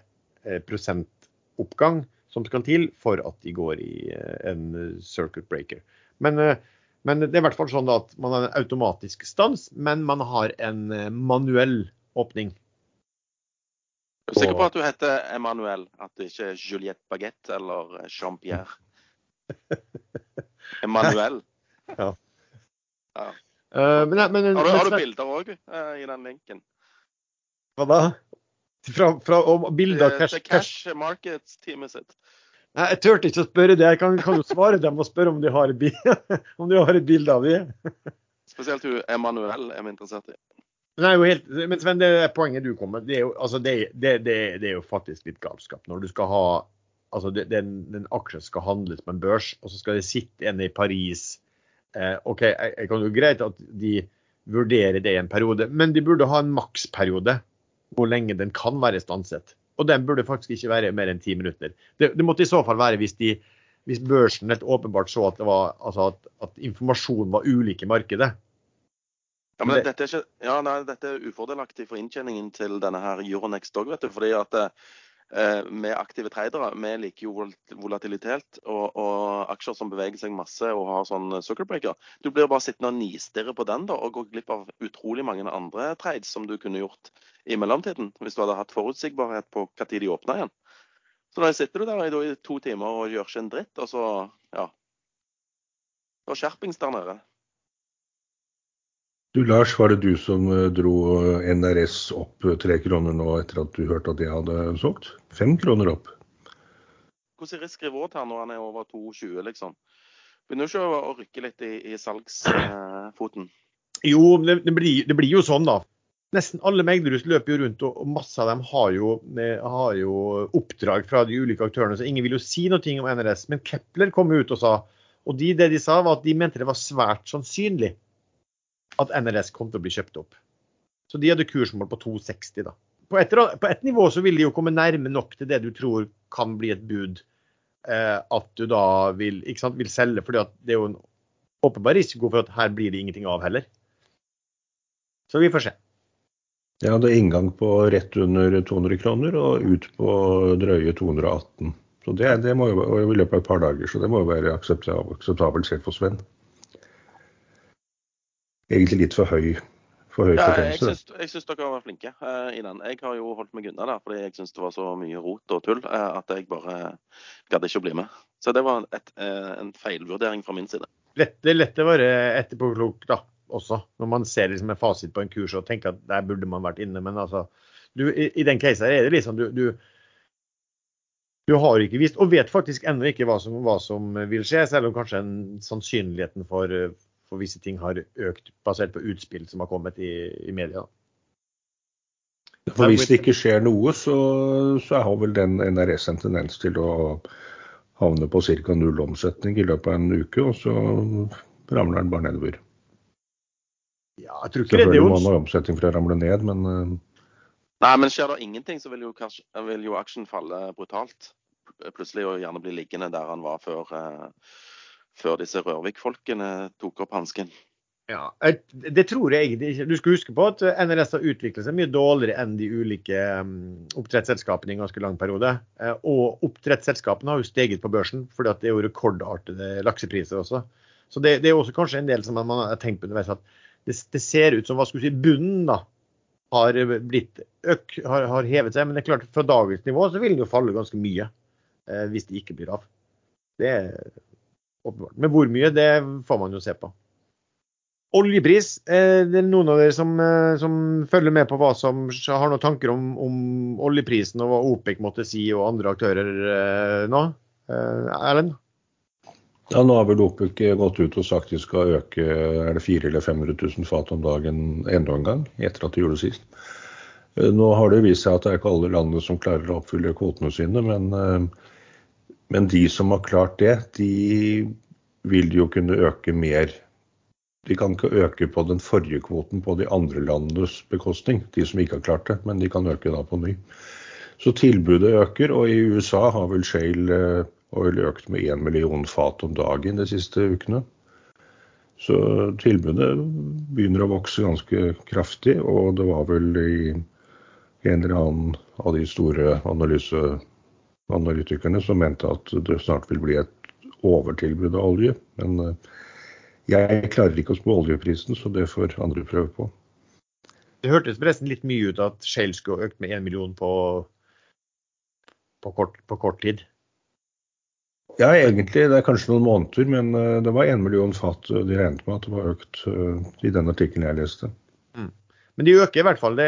eh, prosentoppgang som skal til for at de går i eh, en circuit breaker. Men, eh, men det er i hvert fall sånn at man har en automatisk stans, men man har en eh, manuell åpning. Jeg Er sikker på at du heter Emmanuel, at det ikke er Juliette Baguette eller Jean-Pierre? Emmanuel. ja. ja. Uh, men, men, har, du, har du bilder òg uh, i den linken? Hva da? Fra, fra, bilder av cash, cash Markets-teamet sitt. Nei, Jeg turte ikke å spørre det. Jeg kan, kan jo svare dem og spørre om de har et, bilde, av de. Spesielt hun Emanuel er vi interessert i. Nei, helt, men Sven, det er poenget du kom med. Det er jo, altså, det, det, det, det er jo faktisk litt galskap. Når du skal ha altså den, den aksjen skal handles på en børs, og så skal det sitte en i Paris. Eh, OK, jeg, jeg kan jo greit at de vurderer det i en periode, men de burde ha en maksperiode hvor lenge den kan være stanset. Og den burde faktisk ikke være mer enn ti minutter. Det, det, måtte i så fall være hvis, de, hvis børsen helt åpenbart så at, var, altså at, at informasjonen var ulik i markedet. Ja, men dette er, ikke, ja, nei, dette er ufordelaktig for inntjeningen til denne her Euronext òg, vet du. fordi at eh, med aktive tradere, vi liker jo volatilitet og, og, aksjer som beveger seg masse og har sånn circlebreaker. Du blir bare sittende og nistirre på den da, og gå glipp av utrolig mange andre trades som du kunne gjort i mellomtiden, hvis du hadde hatt forutsigbarhet på hva tid de åpna igjen. Så da sitter du der i to timer og gjør ikke en dritt, og så ja. Det skjerpings der nede. Du Lars, var det du som eh, dro eh, NRS opp eh, tre kroner nå etter at du hørte at jeg hadde solgt? Fem kroner opp. Hvordan er risk-reward her når han er over 2,20, liksom? Begynner ikke å rykke litt i, i salgsfoten? Jo, det, det, blir, det, blir, jo sånn, da. Nesten alle meglerhus løper jo rundt, og masse av dem har jo, har jo, oppdrag fra de ulike aktørene. Så ingen vil jo si noe om NRS. Men Kepler kom ut og sa og de, det de sa var at de mente det var svært sannsynlig at NRS kom til å bli kjøpt opp. Så de hadde kursmål på 2,60 da. På et, på et, nivå så vil de jo komme nærme nok til det du tror kan bli et bud. Eh, at du da vil, sant, vil selge, for det er jo en åpenbar risiko for at her blir det ingenting av heller. Så vi får se. Det er inngang på rett under 200 kroner og ut på drøye 218. Så det, det må jo, og i løpet av et par dager, så det må jo være akseptabelt selv for Sven. Egentlig litt for høy for høy ja, jeg syns, jeg syns dere var flinke uh, i den. Jeg har jo holdt meg unna der fordi jeg syns det var så mye rot og tull uh, at jeg bare gadd ikke å bli med. Så det var et, uh, en feilvurdering fra min side. Lett, det er lett å være etterpåklok da, også, når man ser liksom en fasit på en kurs og tenker at der burde man vært inne. Men altså, du, i, i, den casen er det liksom du, du, du har ikke visst, og vet faktisk ennå ikke hva som, hva som, vil skje, selv om kanskje en, sannsynligheten for for visse ting har økt basert på utspill som har kommet i, i media. For Hvis det ikke skjer noe, så, så har vel den NRS en tendens til å havne på ca. null omsetning i løpet av en uke, og så ramler den bare nedover. Ja, jeg tror ikke Selvfølgelig det, Selvfølgelig må man ha omsetning for å ramle ned, men uh... Nei, men skjer det ingenting, så vil jo, kanskje, vil jo aksjen falle brutalt. Plutselig og gjerne bli liggende der han var før. Uh før disse Rørvik-folkene tok opp hansken? Ja, Det tror jeg egentlig ikke. Du skal huske på at NRS har utviklet seg mye dårligere enn de ulike um, oppdrettsselskapene i en ganske lang periode. Eh, og oppdrettsselskapene har jo steget på børsen, fordi det er jo rekordartede laksepriser også. Så det, det, er også kanskje en del som man har tenkt på underveis at det, det, ser ut som hva skal vi si, bunnen da, har, blitt øk, har, har, hevet seg. Men det er klart fra dagens nivå så vil den jo falle ganske mye eh, hvis det ikke blir av. Det er åpenbart. Men hvor mye, det får man jo se på. Oljepris. Eh, det er noen av dere som, eh, som, følger med på hva som har noen tanker om, om, oljeprisen og hva OPEC måtte si og andre aktører eh, nå? Erlend? Ja, Nå har vel OPEC gått ut og sagt de skal øke er det 400 eller 500 000 fat om dagen enda en gang, etter at de gjorde det sist. Nå har det vist seg at det er ikke alle landene som klarer å oppfylle kvotene sine, men men de som har klart det, de vil jo kunne øke mer. De kan ikke øke på den forrige kvoten på de andre landenes bekostning, de som ikke har klart det, men de kan øke da på ny. Så tilbudet øker, og i USA har vel shale eh, oil økt med 1 million fat om dagen de siste ukene. Så tilbudet begynner å vokse ganske kraftig, og det var vel i en eller annen av de store analyse analytikerne som mente at det snart vil bli et overtilbud av olje. Men eh, jeg klarer ikke å spå oljeprisen, så det får andre prøve på. Det hørtes forresten litt mye ut at Shale skulle ha økt med 1 million på, på, kort, på, kort, tid. Ja, egentlig. Det er kanskje noen måneder, men eh, det var 1 million fat de regnet med at det var økt eh, i den artikkelen jeg leste. Men de øker i hvert fall, det,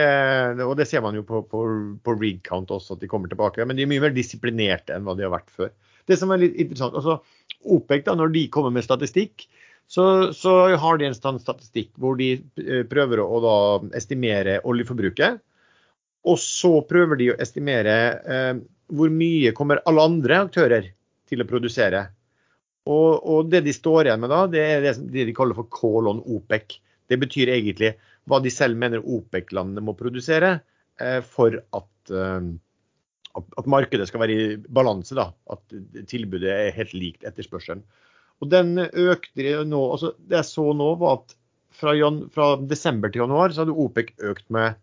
og det ser man jo på, på, på rig count også, at de kommer tilbake. Men de er mye mer disiplinerte enn hva de har vært før. Det som er litt interessant, altså OPEC, da, når de kommer med statistikk, så, så har de en statistikk hvor de eh, prøver å da estimere oljeforbruket. Og så prøver de å estimere eh, hvor mye kommer alle andre aktører til å produsere. Og, og det de står igjen med da, det er det, de kaller for call on OPEC. Det betyr egentlig hva de selv mener OPEC-landene må produsere eh, for at, eh, at, markedet skal være i balanse. Da. At tilbudet er helt likt etterspørselen. Og den økte nå, altså Det jeg så nå, var at fra, jan, fra desember til januar så hadde OPEC økt med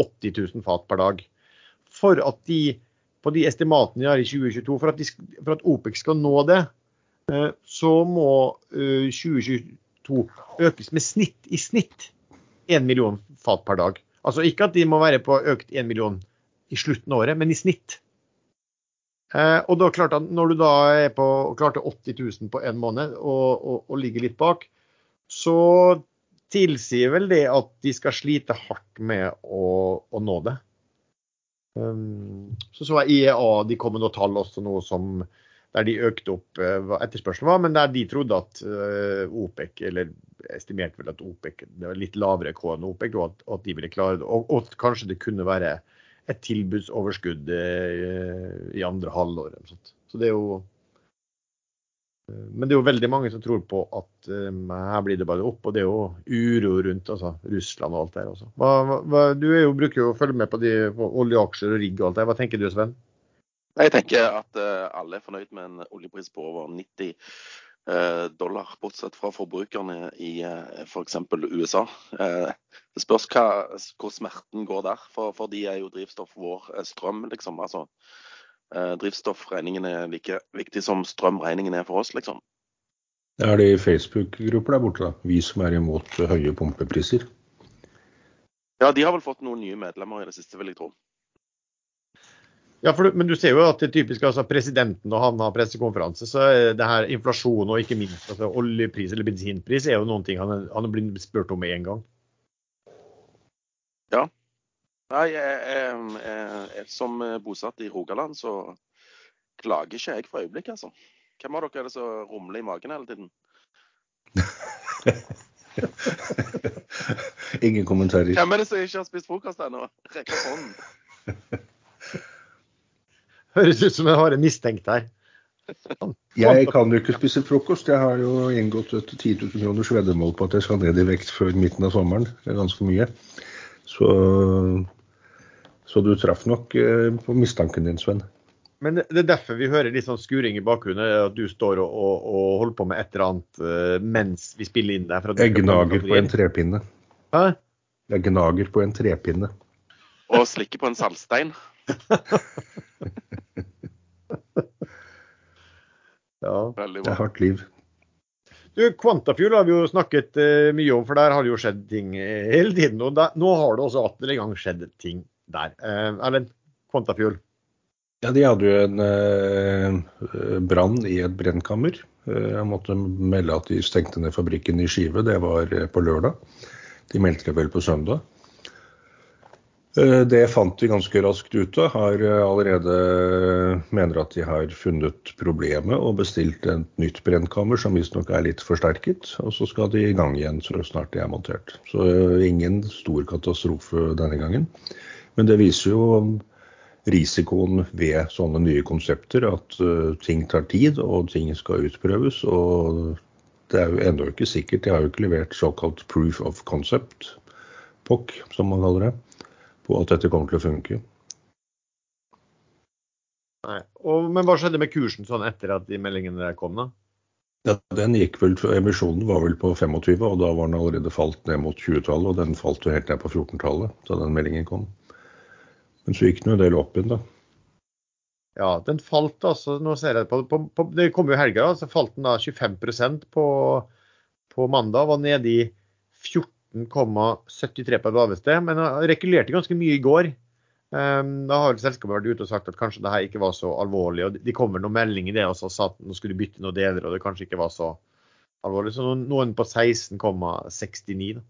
80 000 fat per dag. For at de, på de estimatene de har i 2022, for at, de, for at OPEC skal nå det, eh, så må 2022 økes med snitt i snitt 1 million fat per dag. Altså ikke at de må være på økt 1 million i slutten av året, men i snitt. Eh, og da klart at Når du da er på klarte 80 000 på en måned og, og, og, ligger litt bak, så tilsier vel det at de skal slite hardt med å, å nå det. Um, så så jeg IEA de kom med noen tall også noe som der de økte opp eh, hva etterspørselen var, men der de trodde at eh, OPEC, eller estimerte vel at OPEC det var litt lavere K enn OPEC, og at, at, de ville klare det. Og, og, kanskje det kunne være et tilbudsoverskudd eh, i andre halvår. Så det er jo Men det er jo veldig mange som tror på at um, her blir det bare opp, og det er jo uro rundt altså, Russland og alt det der. Også. Hva, hva, du jo, bruker jo å følge med på, de, på oljeaksjer og rigg og alt det. Hva tenker du Sven? Jeg tenker at uh, alle er fornøyd med en oljepris på over 90 uh, dollar, bortsett fra forbrukerne i f.eks. USA. Uh, det spørs hva, hvor smerten går der, for, for de er jo drivstoff vår strøm, liksom. altså Eh, drivstoffregningen er like viktig som strømregningen er for oss, liksom. Er det i Facebook-grupper der borte, da? Vi som er imot høye pumpepriser? Ja, de har vel fått noen nye medlemmer i det siste, vil jeg tro. Ja, du, Men du ser jo at det typisk altså presidenten og han har pressekonferanse, så det her inflasjon og ikke minst altså oljepris eller bensinpris er jo noen ting han, han er blitt spurt om med en gang. Ja, Nei, jeg, jeg, jeg, som bosatt i Rogaland, så klager ikke jeg for øyeblikket, altså. Hvem av dere er det som rumler i magen hele tiden? Ingen kommentarer. Hvem er det som ikke har spist frokost ennå? Rekk opp hånden. Høres ut som jeg har en mistenkt her. Jeg kan jo ikke spise frokost. Jeg har jo inngått et 10 000 kroners veddemål på at jeg skal ned i vekt før midten av sommeren. Det er ganske mye. Så så du traff nok eh, på mistanken din, Sven. Men det er derfor vi hører litt sånn skuring i bakgrunnen, at du står og, og, og holder på med et eller annet uh, mens vi spiller inn der. Jeg gnager på en trepinne. Hæ? Jeg gnager på en trepinne. Og slikker på en saltstein. ja. Det er hardt liv. Du, Quantafuel har vi jo snakket uh, mye om, for der har det jo skjedd ting hele tiden. Og da, nå har det også atter en gang skjedd ting der. Uh, Erlend, Quantafuel? Ja, De hadde jo en uh, brann i et brennkammer. Eh, jeg måtte melde at de stengte ned fabrikken i Skive. Det var eh, på lørdag. De meldte det vel på søndag. Eh, det fant de ganske raskt ut av. Har allerede mener at de har funnet problemet og bestilt et nytt brennkammer som visstnok er litt forsterket. Og så skal de i gang igjen så snart det er montert. Så ingen stor katastrofe denne gangen. Men det viser jo risikoen ved sånne nye konsepter, at ting tar tid og ting skal utprøves. Og det er jo ennå ikke sikkert. De har jo ikke levert såkalt proof of concept, POC som man kaller det, på at dette kommer til å funke. Nei. Og, men hva skjedde med kursen sånn etter at de meldingene der kom, da? Ja, den gikk vel, Emisjonen var vel på 25, og da var den allerede falt ned mot 20-tallet. Og den falt jo helt ned på 14-tallet da den meldingen kom. Men så gikk den jo en del opp igjen, da. Ja, den falt altså, nå ser jeg på, på, på Det kom jo helga, så falt den da 25% på, på mandag. Var nede i 14,73 på det laveste, men rekulerte ganske mye i går. Um, da har selskapet vært ute og sagt at kanskje det her ikke var så alvorlig. og De kom med noen melding i det og sa at nå skulle du bytte noen deler, og det kanskje ikke var så alvorlig. Så noen på 16,69.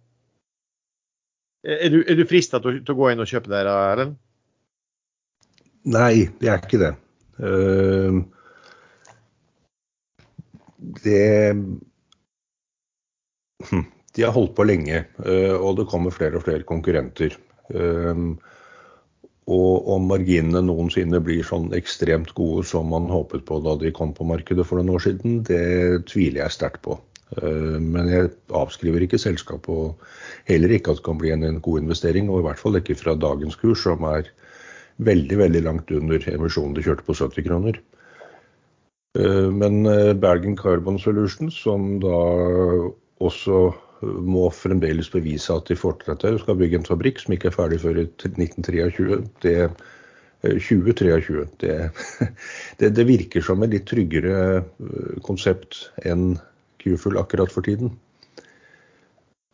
Er du, er du frista til, å gå inn og kjøpe der, Erlend? Nei, det er ikke det. Uh, det hm, De har holdt på lenge, uh, og det kommer flere og flere konkurrenter. Uh, og om marginene noensinne blir sånn ekstremt gode som man håpet på da de kom på markedet for noen år siden, det tviler jeg sterkt på. Men jeg avskriver ikke selskapet, og heller ikke at det kan bli en, god investering. Og i hvert fall ikke fra dagens kurs, som er veldig veldig langt under emisjonen de kjørte på 70 kroner. Eh, men eh, Bergen Carbon Solutions, som da også må fremdeles bevise at de får til dette, skal bygge en fabrikk som ikke er ferdig før i 1923, det 2023. Eh, det, det, det virker som et litt tryggere konsept enn Q-Full akkurat for tiden.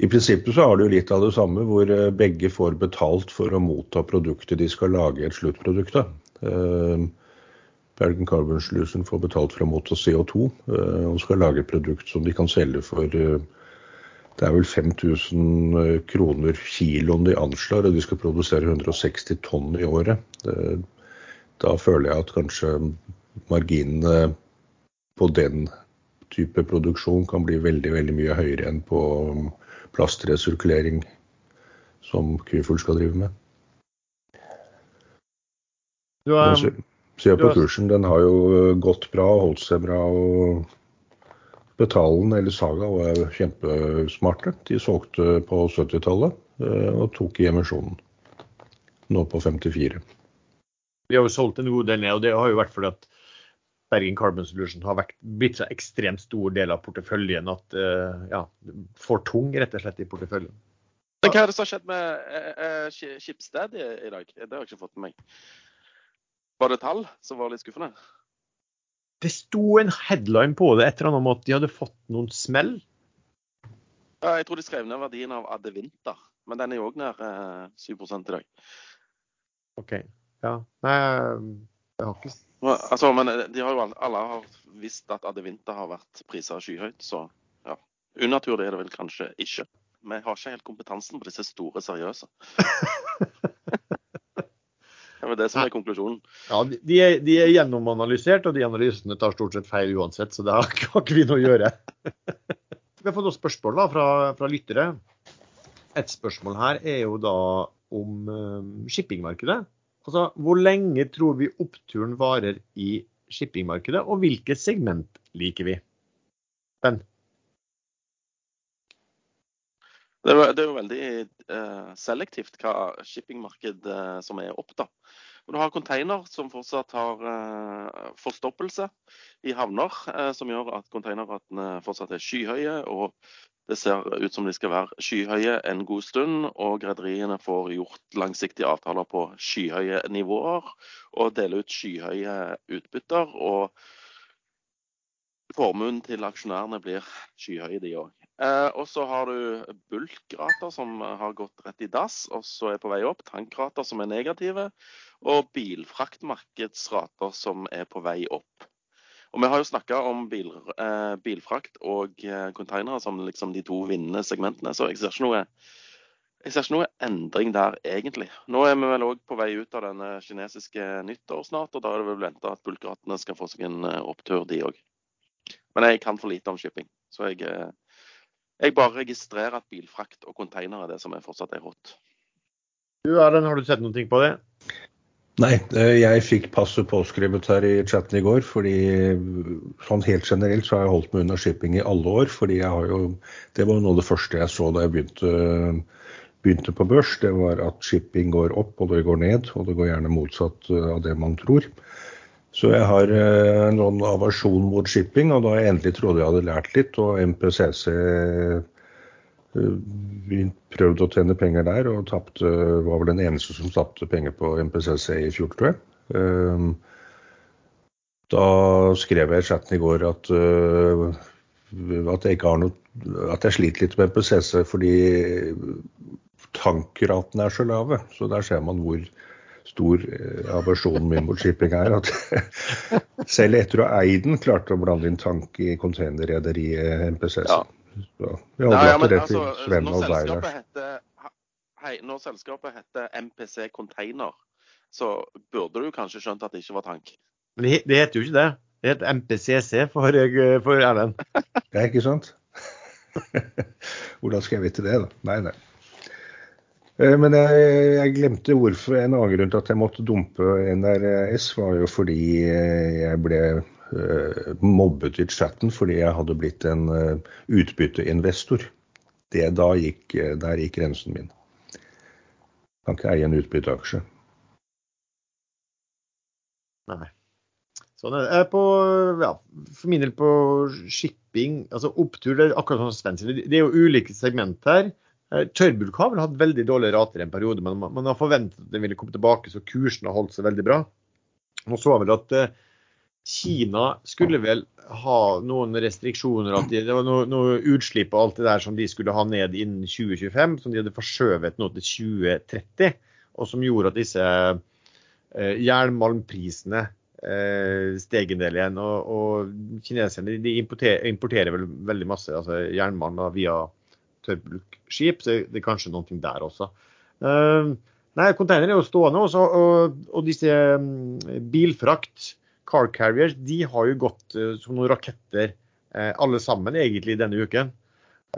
I prinsippet så har du litt av det samme, hvor eh, begge får betalt for å motta produktet de skal lage et sluttprodukt av. Bergen Carbon Solution får betalt for å motta CO2 uh, og skal lage et produkt som de kan selge for det er vel 5000 kroner kiloen de anslår, og de skal produsere 160 tonn i året. Da føler jeg at kanskje marginene på den type produksjon kan bli veldig veldig mye høyere enn på plastresirkulering som Kyfull skal drive med. Du er, Se på kursen, den har jo gått bra og holdt seg bra. og Betalen eller Saga var kjempesmarte. De solgte på 70-tallet og tok i emisjonen. Nå på 54. Vi har jo solgt en god del ned, og det har jo vært fordi at Bergen Carbon Solution har vært, blitt så ekstremt stor del av porteføljen at ja, for tung rett og slett i porteføljen. Men hva er det som har skjedd med Schibsted i, i, dag? Det har jeg ikke fått med meg. Var det tall som var litt skuffende? Det sto en headline på det et eller annet om at de hadde fått noen smell. Ja, jeg tror de skrev ned verdien av Adevinter, men den er jo òg nær uh, 7 i dag. OK. Ja. Nei, jeg har ikke Altså, men de har jo alle har visst at Adevinter har vært prisa skyhøyt, så ja. Unaturlig er det vel kanskje ikke vi har ikke helt kompetansen på disse store, seriøse. det er det som er konklusjonen. Ja, De er, de er gjennomanalysert, og de analysene tar stort sett feil uansett, så det har ikke vi noe å gjøre. vi har fått noen spørsmål da, fra, fra, lyttere. Et spørsmål her er jo da om um, shippingmarkedet. Altså, Hvor lenge tror vi oppturen varer i shippingmarkedet, og hvilket segment liker vi? Ben? Det er, jo veldig eh, selektivt hva shippingmarked eh, som er opp. da. Du har container som fortsatt har eh, forstoppelse i havner, eh, som gjør at containerratene fortsatt er skyhøye. og det ser ut som de skal være skyhøye en god stund, og rederiene får gjort langsiktige avtaler på skyhøye nivåer og deler ut skyhøye utbytter. og Formuen til aksjonærene blir skyhøy, de òg. Eh, og så har du bulkrater som har gått rett i dass, og så er på vei opp. Tankrater som er negative. Og bilfraktmarkedsrater som er på vei opp. Og Vi har jo snakka om bil, eh, bilfrakt og eh, som liksom de to vinnende segmentene, så jeg ser noe jeg ser ikke noe endring der, egentlig. Nå er vi vel òg på vei ut av denne kinesiske nyttår snart, og da er det vel venta at bulkratene skal få seg en eh, opptur, de òg. Men jeg kan for lite om shipping. Så jeg, eh, jeg bare registrerer at bilfrakt og container er det som er fortsatt er hot. Du Erlend, har du sett noe på det? Nei, eh, jeg fikk passet påskrevet her i chatten i går. fordi sånn helt generelt så har jeg holdt meg unna shipping i alle år. fordi jeg har jo, Det var noe av det første jeg så da jeg begynte, begynte på børs. Det var at shipping går opp og det går ned. Og det går gjerne motsatt av det man tror. Så jeg har eh, en sånn aversjon mot shipping, og da jeg endelig trodde jeg hadde lært litt, og MPCC vi eh, prøvde å tjene penger der, og tapte, var vel den eneste som tapte penger på MPCC i fjor, tror jeg. Eh, da skrev jeg i chatten i går at, at, jeg noe, at jeg sliter litt med MPCC fordi tankratene er så lave. Så der ser man hvor stor eh, aversjonen min mot shipping er at selv etter å ha eid den, klarte å blande inn tank i containerrederiet MPCC. Ja. Så vi overlater det til altså, Sven og deg, Hei, når selskapet heter MPC Container, så burde du kanskje skjønt at det ikke var tank? Men det, det heter jo ikke det. Det heter MPCC for, for Erlend. Ja, ikke sant? Hvordan skal jeg vite det, da? Nei, nei. Eh, men jeg, jeg, glemte hvorfor. En annen grunn til at jeg måtte dumpe NRS, var jo fordi eh, jeg ble uh, mobbet i chatten fordi jeg hadde blitt en utbytteinvestor. Det, da gikk, der gikk grensen min. Kan ikke eie en utbytteaksje. Nei. Sånn er det. På, ja, for min del på shipping, altså opptur, det er akkurat som Sven det er jo ulike segment her. Eh, tørrbulk har vel hatt veldig dårlige rater i en periode, men man har forventet at den ville komme tilbake, så kursen har holdt seg veldig bra. Nå så vel at eh, Kina skulle vel ha noen restriksjoner, at det var noe, noe, utslipp og alt det der som de skulle ha ned innen 2025, som de hadde forskjøvet nå til 2030. Og som gjorde at disse eh, jernmalmprisene eh, steg en del igjen. Og, og kineserne de importerer, importerer, vel veldig masse altså jernmalm via tørrbruksskip, så det er kanskje noe der også. Uh, nei, konteiner er jo stående, også, og, og, disse um, bilfrakt, car carriers, de har jo gått uh, som noen raketter uh, alle sammen egentlig denne uken.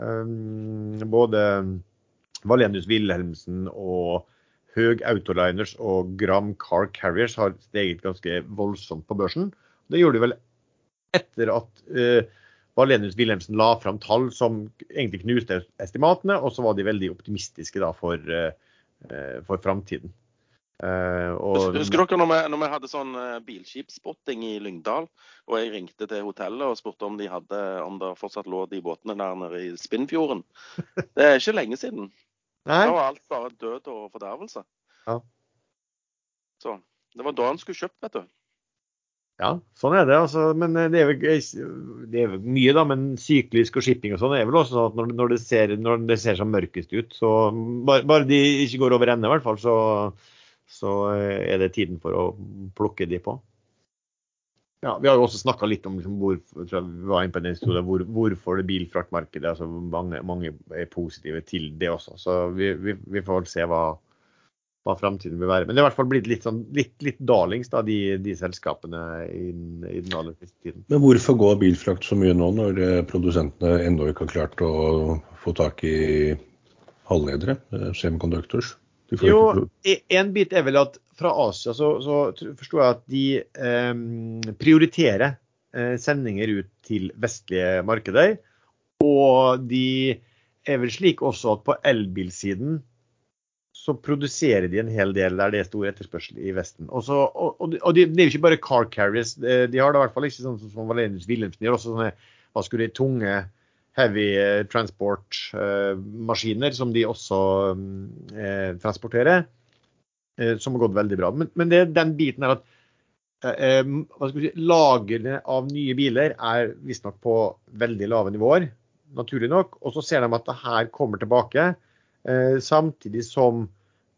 Um, både Valenius Wilhelmsen og Høg Autoliners og Gram Car Carriers har steget ganske voldsomt på børsen. Det gjorde de vel etter at uh, Valenius Wilhelmsen la fram tall som egentlig knuste estimatene, og så var de veldig optimistiske da for, uh, for framtiden. Uh, og... Husker dere når vi, når vi hadde sånn bilskipsspotting i Lyngdal, og jeg ringte til hotellet og spurte om, de hadde, om det fortsatt lå de båtene der nede i Spinnfjorden? Det er ikke lenge siden. Nei. Da var alt bare død og fordervelse. Ja. Så det var da han skulle kjøpt, vet du. Ja, sånn er det. altså, men Det er vel, det er mye, da, men syklisk og shipping og sånn er vel også sånn at når, når, det ser, når det ser som mørkest ut, så bare, bare de ikke går over ende, i hvert fall, så, så, er det tiden for å plukke de på. Ja, Vi har jo også snakka litt om liksom, hvor, historie, hvor, hvorfor det bilfraktmarkedet altså mange, mange, er positive til det også. Så vi, vi, vi får se hva, hva framtiden vil være. Men det er i hvert fall blitt litt, sånn, litt, litt darlings, da, de, de selskapene i, i, den aller siste tiden. Men hvorfor går bilfrakt så mye nå, når eh, produsentene ennå ikke har klart å få tak i halvledere, eh, semiconductors? Jo, en bit er vel at fra Asia så, så forstår jeg at de eh, prioriterer eh, sendinger ut til vestlige markeder. Og de er vel slik også at på elbilsiden så produserer de en hel del der det er stor etterspørsel i Vesten. Også, og, og, og de, det er jo ikke bare car carriers. De har da i hvert fall ikke sånn som Valenius Wilhelmsen. De har også sånne hva skulle de, tunge heavy eh, transport-maskiner uh, som de også eh, transporterer. Uh, som har gått veldig bra. Men, men det, den biten er at hva skal si, lagrene av nye biler er visstnok på veldig lave nivåer, naturlig nok. Og så ser de at det her kommer tilbake. Eh, samtidig som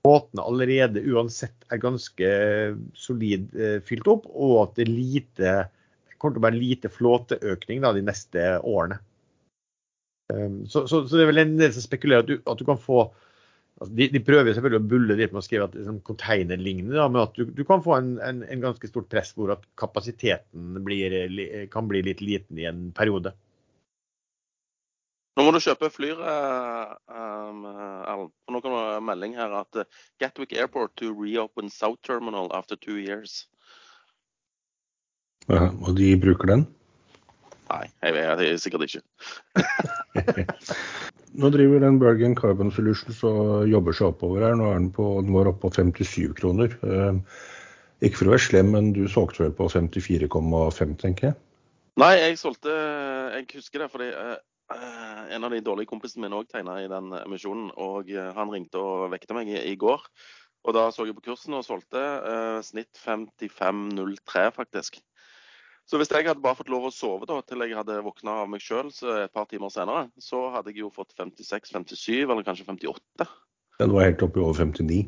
båtene allerede uansett er ganske solid eh, fylt opp, og at det lite, kommer til å være lite flåteøkning da, de neste årene. Um, så, så, så, det er vel en del som spekulerer at du, at du kan få altså de, de, prøver selvfølgelig å bulle litt med å skrive at er sånn containerlignende, men at du, du, kan få en, en, en, ganske stort press hvor at kapasiteten blir, kan bli litt liten i en periode. Nå må du kjøpe flyr, um, Erlend. For nå kommer det melding her at uh, Gatwick Airport to reopen South Terminal after two years. Ja, og de bruker den? Nei, jeg vet jeg, sikkert ikke. Nå driver den Bergen Carbon Solutions og jobber seg oppover her. Nå er den, på, den var oppe på 57 kroner. Ikke for å være slem, men du solgte vel på 54,5, tenker jeg? Nei, jeg solgte Jeg husker det fordi Eh, en av de dårlige kompisene mine òg tegna i den emisjonen. og eh, Han ringte og vekte meg i, i går. og Da så jeg på kursen og solgte. Eh, snitt 55,03 faktisk. Så hvis jeg hadde bare fått lov å sove da, til jeg hadde våkna av meg sjøl et par timer senere, så hadde jeg jo fått 56-57, eller kanskje 58. Den var helt oppe i over 59?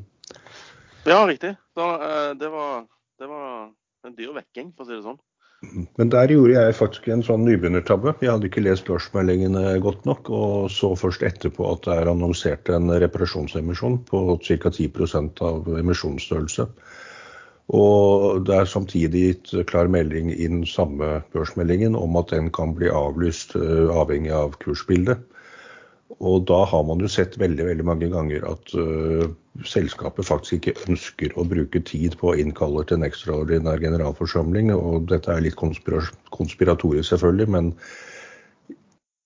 Ja, riktig. Så, eh, det, var, det var en dyr vekking, for å si det sånn. Men der gjorde jeg faktisk en sånn nybegynnertabbe. Jeg hadde ikke lest børsmeldingene godt nok, og så først etterpå at det er annonsert en reparasjonsemisjon på ca. 10% av emisjonsstørrelse. Og det er samtidig gitt klar melding inn samme børsmeldingen om at den kan bli avlyst uh, avhengig av kursbildet. Og da har man jo sett veldig veldig mange ganger at uh, selskapet faktisk ikke ønsker å bruke tid på å innkalle til en ekstraordinær generalforsamling. Og dette er litt konspiratorisk selvfølgelig, men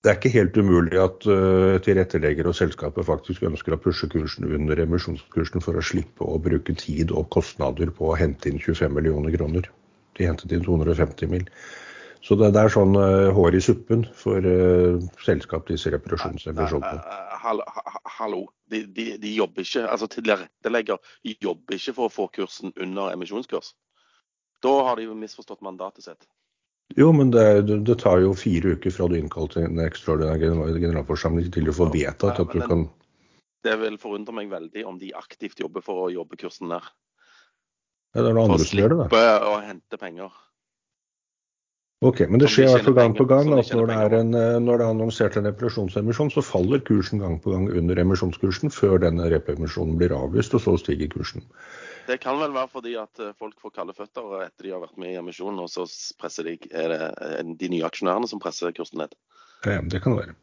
det er ikke helt umulig at uh, tilrettelegger og selskapet faktisk ønsker å pushe kursen under emisjonskursen for å slippe å bruke tid og kostnader på å hente inn 25 millioner kroner. De hentet inn 250 mill. Så det, det er sånn uh, hår i suppen for uh, selskap, disse reparasjonsrevisjonene. Uh, hallo, de, de, de, jobber ikke, altså tilrettelegger jobber ikke for å få kursen under emisjonskurs. Da har de jo misforstått mandatet sitt. Jo, men det, det, tar jo fire uker fra du innkaller en ekstraordinær generalforsamling til du får vedtatt at du kan Det vil forundre meg veldig om de aktivt jobber for å jobbe kursen ned. Ja, det er noe andre som gjør det, da. For å slippe å hente penger. Ok, Men det skjer hvert gang på gang at når det, er en, eh, når det er annonsert en reparasjonsemisjon, så faller kursen gang på gang under emisjonskursen før denne repemisjonen blir avlyst, og så stiger kursen. Det kan vel være fordi at eh, folk får kalde føtter etter de har vært med i emisjonen, og så presser de, er det de nye aksjonærene som presser kursen ned. Ja, det kan være.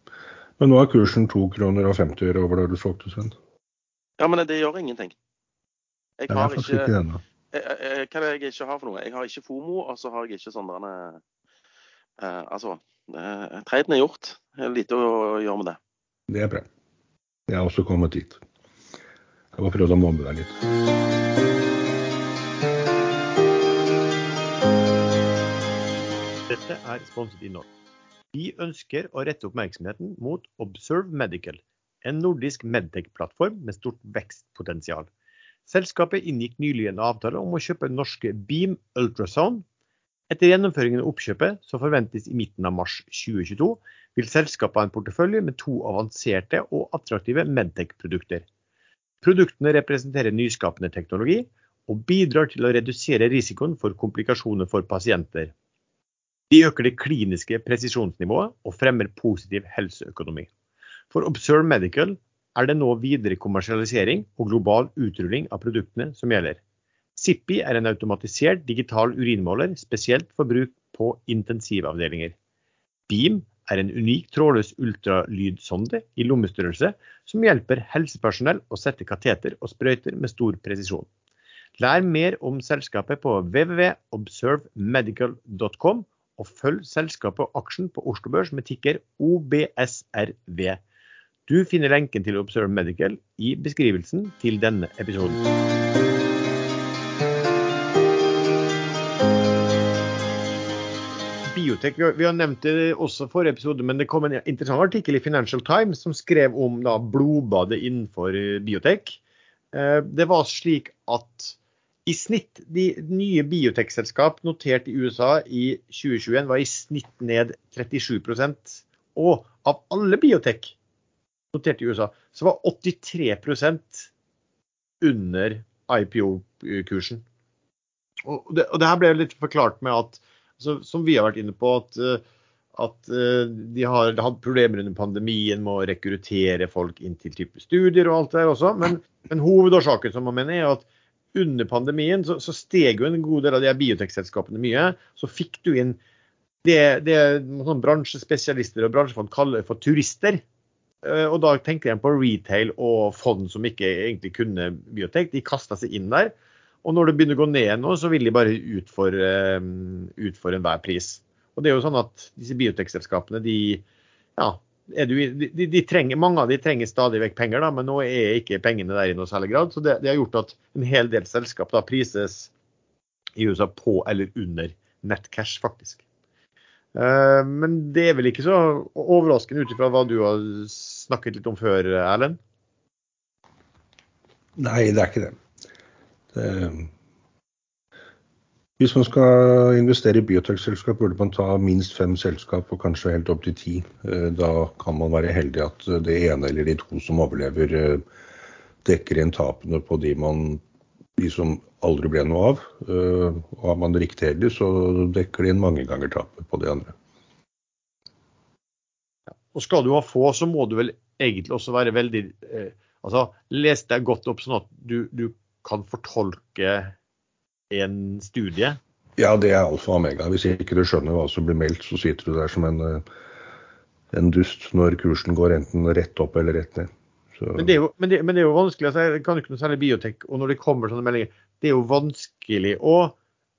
Men nå er kursen 2 kroner og 50 øre over da du solgte, Sven. Ja, men det gjør ingenting. Jeg har ikke, Hva er det jeg ikke har for noe? Jeg har ikke FOMO, og så har jeg ikke sånne eh, altså eh, treiden er gjort. Det er lite å gjøre med det. Det er bra. Jeg har også kommet dit. Jeg bare prøvde å mobbe deg litt. Dette er sponset innhold. Vi ønsker å rette oppmerksomheten mot Observe Medical, en nordisk medtech-plattform med stort vekstpotensial. Selskapet inngikk nylig en avtale om å kjøpe norske Beam Ultrasound. Etter gjennomføringen av oppkjøpet, som forventes i midten av mars 2022, vil selskapet ha en portefølje med to avanserte og attraktive medtech-produkter. Produktene representerer nyskapende teknologi og bidrar til å redusere risikoen for komplikasjoner for pasienter. De øker det kliniske presisjonsnivået og fremmer positiv helseøkonomi. For Observe Medical er det nå videre kommersialisering og global utrulling av produktene som gjelder. Zippi er en automatisert digital urinmåler spesielt for bruk på intensivavdelinger. Beam er en unik trådløs ultralydsonde i lommestørrelse som hjelper helsepersonell å sette kateter og sprøyter med stor presisjon. Lær mer om selskapet på www.observemedical.com og følg selskapet og aksjen på Oslo Børs med tikker OBSRV. Du finner lenken til Observe Medical i beskrivelsen til denne episoden. Biotek, Vi har nevnt det også forrige episode, men det kom en interessant artikkel i Financial Times som skrev om da, blodbadet innenfor biotek. Det var slik at i snitt, de nye biotekselskap notert i USA i 2021 var i snitt ned 37% Og av alle biotek notert i USA, så var 83% under IPO-kursen. Og, og det her ble litt forklart med at, altså, som vi har vært inne på, at, at de har hatt problemer under pandemien med å rekruttere folk inn til type studier og alt det der også. Men, men hovedårsaken som man mener er at under pandemien så, så steg jo en god del av de biotekselskapene mye. Så fikk du inn det, det sånn bransjespesialister og bransjefolk kaller for turister. Og da tenker jeg på retail og fond som ikke egentlig kunne biotek. De kasta seg inn der. Og når det begynner å gå ned nå, så vil de bare ut for, ut for enhver pris. Og det er jo sånn at disse biotekselskapene, de, ja, du, de, de trenger, mange av de trenger stadig vekk penger, da, men nå er ikke pengene der i noe særlig grad. Så det, det har gjort at en hel del selskap da prises i USA på eller under nettcash, faktisk. Uh, men det er vel ikke så overraskende ut ifra hva du har snakket litt om før, Erlend? Nei, det er ikke det. Det hvis man skal investere i biotekselskap, burde man ta minst fem selskap, og kanskje helt opp til ti. Da kan man være heldig at det ene eller de to som overlever, dekker inn tapene på de, man, de som aldri ble noe av. Og er man riktig heldig, så dekker de inn mange ganger tapet på de andre. Og skal du ha få, så må du vel egentlig også være veldig eh, Altså les deg godt opp sånn at du, du kan fortolke en studie? Ja, det er alfa og omega. Hvis ikke du skjønner hva som blir meldt, så sitter du der som en, en dust når kursen går enten rett opp eller rett ned. Men det, jo, men, det, men det, er jo, vanskelig. Altså, jeg kan ikke noe særlig biotek, og når det kommer sånne meldinger, det er jo vanskelig å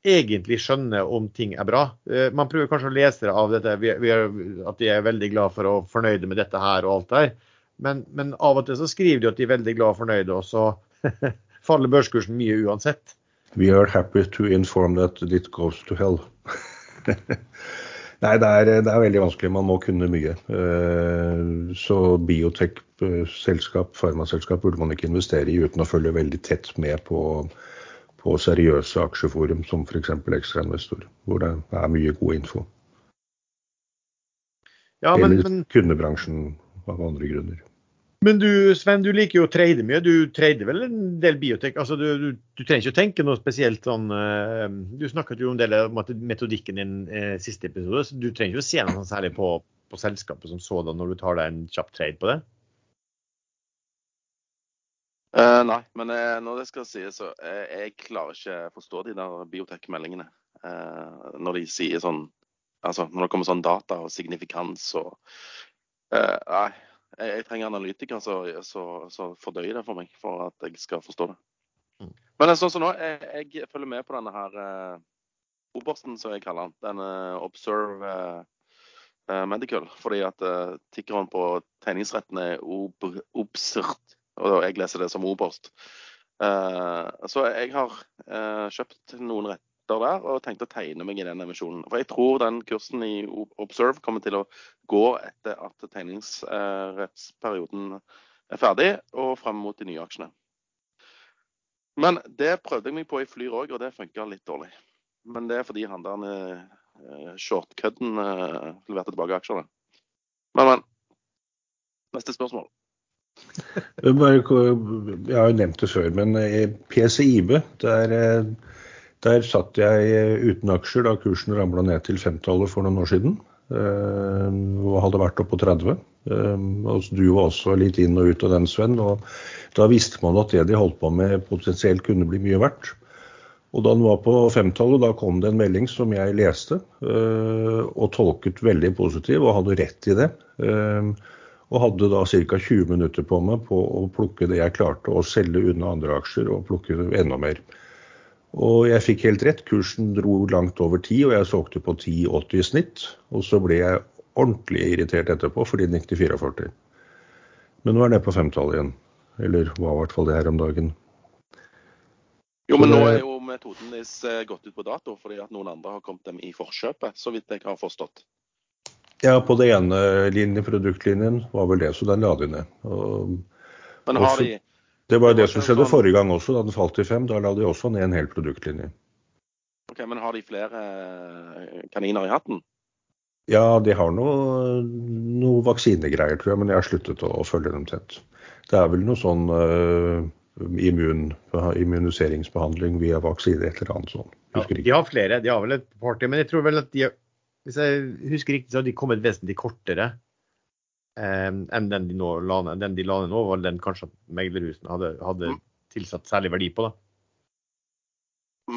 egentlig skjønne om ting er bra. Man prøver kanskje å lese det av dette, vi, vi er, at de er veldig glad for og fornøyde med dette her og alt der. Men, men av og til så skriver de at de er veldig glad og fornøyde, og så faller børskursen mye uansett. We are happy to inform that it goes to hell. Nei, det er, det er, veldig vanskelig. Man må kunne mye. Så biotech-selskap, farmaselskap, burde man ikke investere i uten å følge veldig tett med på, på seriøse aksjeforum som f.eks. Ekstrainvestor, hvor det er mye god info. Ja, men, Eller kundebransjen av andre grunner. Men du Sven, du liker jo å trade mye. Du trader vel en del biotek? Altså, du, du, du, trenger ikke å tenke noe spesielt sånn uh, Du snakket jo om en del av metodikken din uh, siste episode, så du trenger ikke å se noe sånn særlig på, på selskapet som sådan når du tar deg en kjapp trade på det? Uh, nei, men når det skal sies, så jeg klarer ikke å forstå de der biotek-meldingene. når de sier sånn Altså når det kommer sånn data og signifikans og Nei jeg, jeg trenger analytikere som fordøyer det for meg, for at jeg skal forstå det. Mm. Men sånn som nå, jeg, jeg, følger med på denne her obersten, som jeg kaller den. Den uh, Observe eh, Medical. Fordi at eh, tikkeren på tegningsretten er ob obsert, og jeg leser det som oberst. så jeg har kjøpt noen retter der og tenkt å tegne meg i den emisjonen. For jeg tror den kursen i Observe kommer til å gå etter at tegningsrettsperioden er ferdig, og frem mot de nye aksjene. Men det prøvde jeg meg på i Flyr òg, og det funka litt dårlig. Men det er fordi han der uh, shortcuden uh, leverte tilbake aksjene. Men, men. Neste spørsmål. jeg har jo nevnt det før, men i PCIB, der, eh, der satt jeg uten aksjer da kursen ramla ned til femtallet for noen år siden. Og hadde vært oppe på 30. Du var også litt inn og ut av den, Sven. og Da visste man at det de holdt på med potensielt kunne bli mye verdt. Og da den var på femtallet, da kom det en melding som jeg leste øh, og tolket veldig positiv, og hadde rett i det. Og hadde da ca. 20 minutter på meg på å plukke det jeg klarte, og selge unna andre aksjer og plukke enda mer. Og jeg fikk helt rett. Kursen dro langt over 10, og jeg solgte på 10,80 i snitt. Og så ble jeg ordentlig irritert etterpå fordi den gikk til 44. Men nå er den nede på femtallet igjen. Eller var i hvert fall det her om dagen. Jo, men nå er jo metoden deres eh, gått ut på dato fordi at noen andre har kommet dem i forkjøpet, så vidt jeg har forstått. Ja, på det ene linje, produktlinjen var vel det, så den la de ned. Og, men har de Det var det som skjedde sånn... forrige gang også, da den falt til fem. Da la de også ned en hel produktlinje. Ok, Men har de flere eh, kaniner i hatten? Ja, de har noe, noe vaksinegreier, tror jeg, men jeg har sluttet å, å følge dem tett. Det er vel noe sånn uh, immun, immuniseringsbehandling via vaksine, et eller annet sånt. Ja, de har flere, de har vel et par til. Men jeg tror vel at de, hvis jeg husker riktig, så har de kommet vesentlig kortere enn den de, nå, den de la ned nå, var den kanskje at meglerhusene hadde, hadde mm. tilsatt særlig verdi på. da.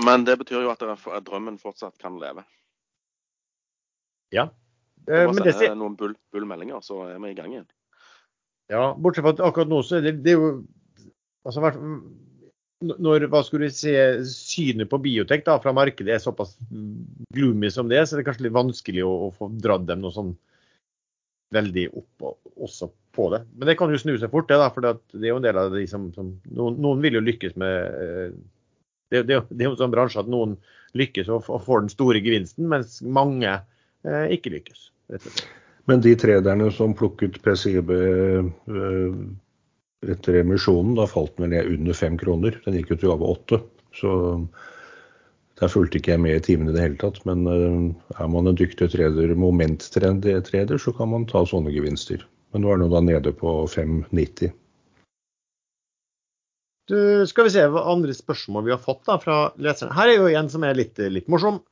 Men det betyr jo at, at drømmen fortsatt kan leve. Ja. Eh, men det sier noen bull, bullmeldinger, så er vi i gang igjen. Ja, bortsett fra at akkurat nå så er det, det er jo altså, når hva skulle du si, synet på biotek da, fra markedet er såpass gloomy som det, så er det kanskje litt vanskelig å, å få dratt dem noe sånn veldig opp også på det. Men det kan jo snu seg fort, det. da, for det er jo en del av de som, som noen, noen, vil jo lykkes med eh, det, det, det er jo en sånn bransje at noen lykkes og, og får den store gevinsten, mens mange eh, ikke lykkes. Men de trederne som plukket PCB eh, etter emisjonen, da falt den ned under fem kroner. Den gikk jo til over åtte. Så der fulgte ikke jeg med i timen i det hele tatt. Men eh, er man en dyktig treder, moment-trader, så kan man ta sånne gevinster. Men nå er den da nede på 5,90. Du, skal vi se hva andre spørsmål vi har fått da fra leserne. Her er jo en som er litt, litt morsom.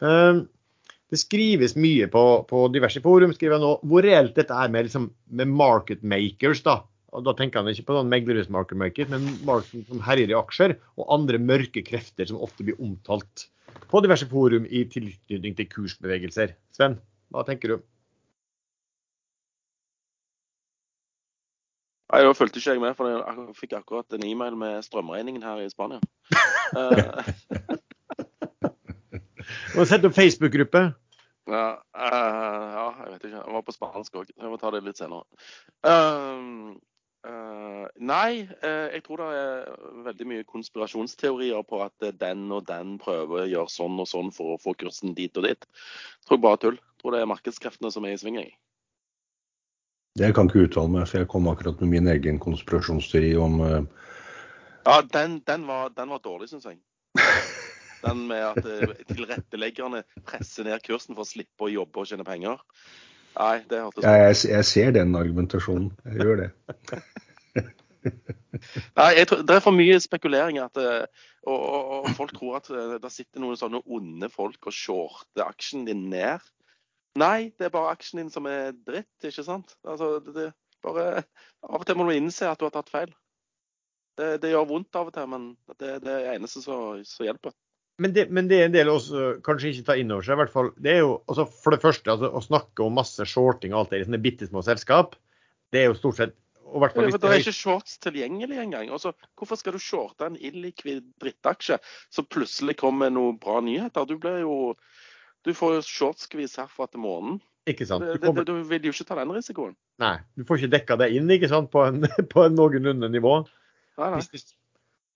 Uh, det skrives mye på, på diverse forum skriver jeg nå, hvor reelt dette er med, liksom, med market makers. Da og da tenker han ikke på sånn meglerhus market men market som herjer i aksjer, og andre mørke krefter som ofte blir omtalt på diverse forum i tilknytning til kursbevegelser. Sven, hva tenker du? Nei, Da fulgte ikke jeg med, for jeg fikk akkurat en e-mail med strømregningen her i Spania. Og sette opp Facebook-gruppe. Ja, uh, ja, jeg vet ikke. Jeg var på spansk òg. Jeg må ta det litt senere. Uh, uh, nei, jeg tror det er veldig mye konspirasjonsteorier på at den og den prøver å gjøre sånn og sånn for å få kursen dit og dit. Jeg tror bare tull. Jeg tror det er markedskreftene som er i sving. Jeg. Det kan ikke uttale meg, for jeg kom akkurat med min egen konspirasjonsteori om Ja, den, den, var, den var dårlig, syns jeg. Den med at eh, tilretteleggerne presser ned kursen for å slippe å jobbe og tjene penger. Nei, det hørtes ja, jeg, jeg ser den argumentasjonen. Jeg gjør det. Nei, tror, Det er for mye spekulering. At, eh, og, og, og, folk tror at eh, det sitter noen sånne onde folk og shorter aksjen din ned. Nei, det er bare aksjen din som er dritt, ikke sant? Altså, det, det, bare, av og til må du innse at du har tatt feil. Det, det gjør vondt av og til, men det, det er det eneste som hjelper men det, men det, er en del også kanskje ikke tar inn over seg. i hvert fall, det er jo, altså For det første, altså, å snakke om masse shorting og alt det i sånne bitte små selskap, det er jo stort sett og hvert fall Ja, for Det er ikke shorts tilgjengelig engang. Altså, hvorfor skal du shorte en illikvid drittaksje som plutselig kommer med noen bra nyheter? Du blir jo Du får jo shortskvis herfra til måneden. ikke sant? Du, kommer, du vil jo ikke ta den risikoen. nei, du får ikke dekka det inn ikke sant? på en, på en noenlunde nivå. Nei, nei. Hvis